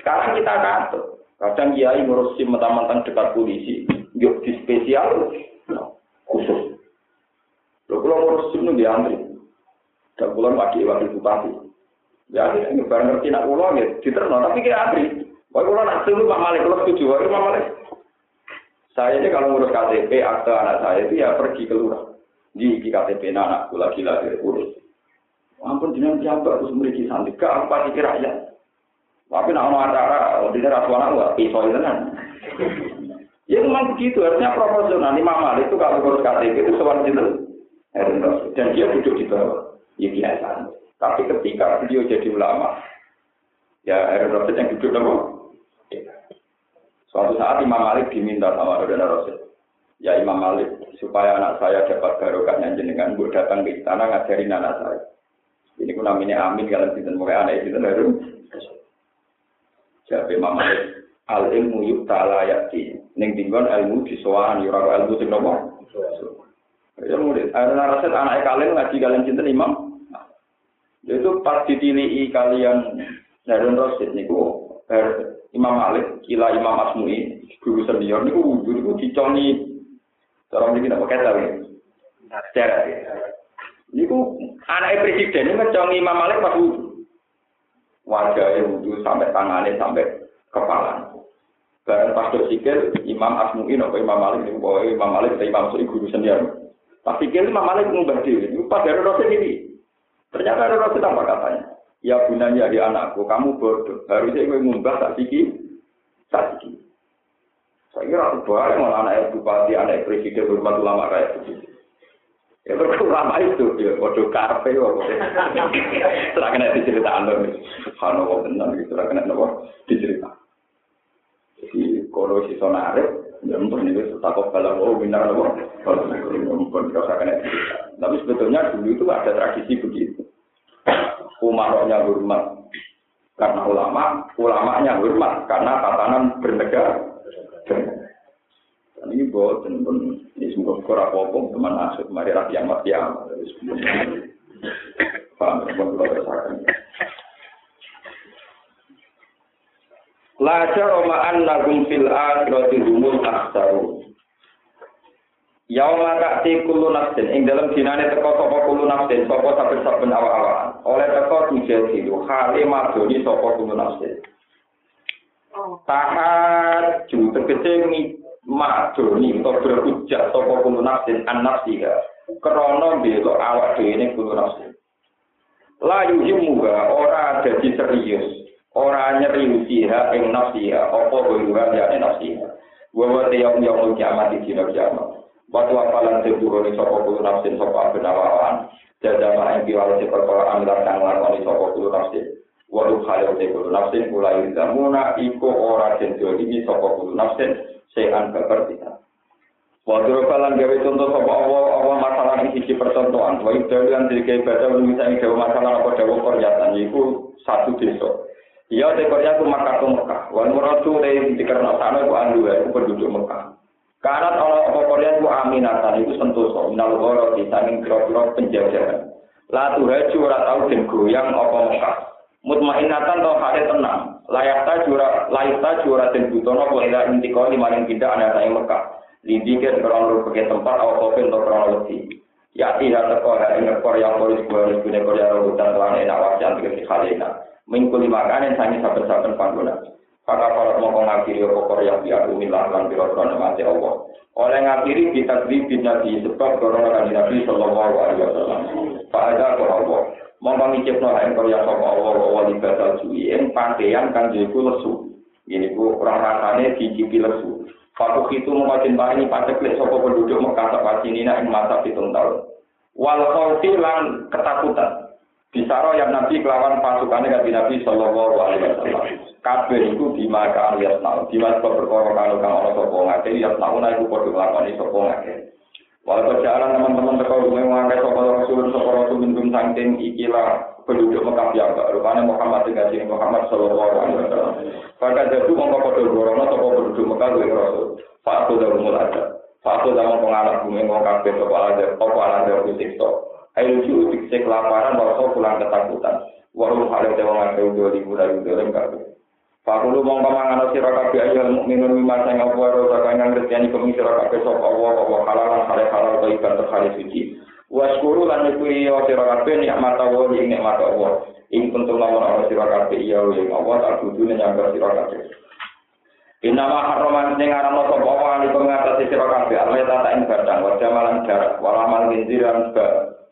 Sekarang kita katut. Kadang kiai ngurus SIM mentang-mentang dekat polisi, yuk di spesial, khusus. Lalu kalau ngurus SIM itu diantri. Dan pulang wakil wakil bupati. Ya ini barang ngerti nak ulo ya diterno tapi kayak abri. Wah ulo nak dulu Pak Malik kalau setuju wah Pak Malik. Saya ini kalau ngurus KTP akte anak saya itu ya pergi ke lurah. Di, di KTP anakku lagi lagi urus. Ampun jenengan siapa terus memiliki santri ke apa dikir rakyat. Tapi nak orang acara, di rasuana nggak pisau itu kan. Ya memang begitu, artinya proporsional. Imam Malik itu kalau ngurus KTP itu itu. Dan dia duduk di bawah. Ya biasa. Tapi ketika beliau jadi ulama, ya Rasid yang duduk nopo. Suatu saat Imam Malik diminta sama Harun Rasid. Ya Imam Malik, supaya anak saya dapat barokahnya jenengan, bu datang ke istana ngajarin anak saya. Ini pun namanya Amin, kalian tidak mau anak itu Harun. Jadi Imam Malik, al ilmu yuk ta'ala yakti. Neng tinggal ilmu disoan, yurang ilmu sing nopo. Ya murid, Harun Rasid anak kalian ngaji kalian cinta Imam. Itu pas ditilihi kalian Harun Rasid niku Imam Malik, kila Imam Asmui, guru senior niku wudhu niku diconi cara ini tidak pakai tahu. Secara niku anak presiden ini ngeconi Imam Malik pas wudhu. Wajahnya wudhu sampai tangannya sampai kepala. Barang pas sikil Imam Asmui nopo Imam Malik niku bahwa Imam Malik Imam Asmui guru senior. Pas sikil Imam Malik ngubah diri. Niku pas Harun Rasid ini Ternyata ada Rasul apa katanya? Ya gunanya di anakku, kamu bodoh. Harusnya gue ngumbah tak siki, tak siki. Saya kira aku boleh mau anak bupati, anak presiden, hormat ulama begitu. Ya terus ulama itu, ya bodoh karpe, Setelah kena dicerita anda, subhanallah benar gitu, setelah kena nopo dicerita. Jadi kalau si sonare, ya mungkin itu takut kalau oh benar nopo, kalau kalau kena Tapi sebetulnya dulu itu ada tradisi begitu. Umaroknya hormat karena ulama, ulamanya hormat karena tatanan bernegara. Dan ini buat pun ini semoga kurang popong teman asuk mari rakyat mati amat. Paham, pun kalau rasakan. La jarama annahum fil akhirati humul akhsarun. Yauma ta'ti kullu nafsin ing dalam dinane teko sapa kullu nafsin sapa saben-saben awak-awakan. Oleh teko tujel silu hale madoni sapa kullu nafsin. Tahat ju tegese ni madoni utawa berhujjah sapa kullu nafsin an nafsiha. Krana bela awak dhewe ning kullu nafsin. La yuhimu ora dadi serius. Ora nyeriusiha ing nafsiha apa kuwi ya nafsiha. Wa wa tiyang yang kiamat di dina kiamat. Waktu apalan ini sopo kulu nafsin sopo abin awawan. Jada ma'in biwala si perkara amilan kang lakoni sopo kulu nafsin. Waduh khayo si kulu nafsin kulai zamuna iku ora jenjol ini sopo kulu nafsin. Sehan kepertihan. Waduh kalan gawe contoh sopo Allah Allah masalah ini sisi percontohan. Wa ibdawi yang diri baca misalnya gawe masalah apa dawa koryatan. Iku satu desa. Iya, te Korea ku Makkah ke Mekah. Wan muradu te dikerna sana ku andu ya, ku penduduk Mekah. Karena kalau apa Korea itu aminatan itu sentosa, minal goro di samping kira-kira penjajahan. La tuhaju ora tau den goyang apa Mekah. Mutmainatan tau hale tenang. Layak ta jura layak ta jura den butono apa ila intiko di maring pindah ana sae Mekah. Lidike krono pakai tempat apa kopi untuk krono lebih. Ya tidak teko hari ngekor yang polis gue harus punya Korea hutan tuan enak wajan tiga kali Mingkuli makanan sangi saben-saben panggungan. Maka kalau mau ngakhiri pokok yang biar umilah lan biro krono mati Allah. Oleh ngakhiri kita bin Nabi sebab korona kan Nabi Sallallahu Alaihi Wasallam. Pak ada Allah. Mau mengicip no yang kau yang sama Allah Allah di batal suwi. Yang pakaian kan jadi lesu. Ini ku orang rasanya dicipi lesu. Fakuk itu mengajin ini pada klik sopo penduduk Mekah tak ini nak masa hitung tahun. Wal lan ketakutan. Bisaro yang Nabi kelawan pasukannya kan Nabi Sallallahu Alaihi Wasallam. kabeh iku dimakan ya tau dimas kok perkara kalau kang ana sapa ngake ya tau nek iku padha nglakoni sapa ngake Walau jalan teman-teman teko rumah mengakai sopa rasul sopa rasul mintum sangking ikilah penduduk Mekah yang rupanya Muhammad dengan sini Muhammad Sallallahu Alaihi Wasallam. Maka jatuh mongko pada gorono sopa penduduk Mekah dengan rasul. Pak dah rumul ada. Pak mau pengalap bumi mau kafe sopa ada. Sopa ada aku sikso. Ayo cuci sikse kelaparan walau pulang ketakutan. Walau hal yang tewa ngakai udah ribu dari udah lengkap. Fakulu mong pamangan sira kabeh ayyul mukminun mimma sang apa ro sakang ngerteni kemi sira kabeh sapa Allah apa halalan hale halal to ikan terhali suci. Waskuru lan nyukuri ya sira kabeh nikmat Allah ing nikmat Allah. Ing kuntum lamun ana sira kabeh ya ing Allah tak kudu nyambar sira kabeh. Inama haroman sing aran sapa wa ali pengatasi sira kabeh Allah tak ing badang wa jarak wala mal ginjiran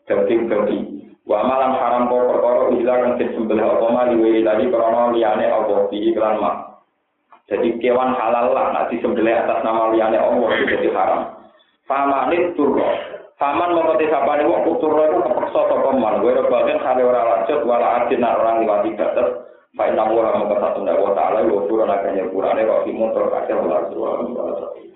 daging-daging. Wa malam haram kok perkara ilah kang disembelih apa mali tadi krana liyane apa iki kelan mak. Jadi kewan halal lah nanti disembelih atas nama liyane Allah jadi haram. Famanit turro. Faman mau kete sapane wong turro itu kepeksa sapa man. Kowe rebaten kale ora lanjut wala adin orang liwati batas. Fa inna wa ma kasatun wa ta'ala wa qurana kanya qurane wa fi motor kasih Allah subhanahu wa ta'ala.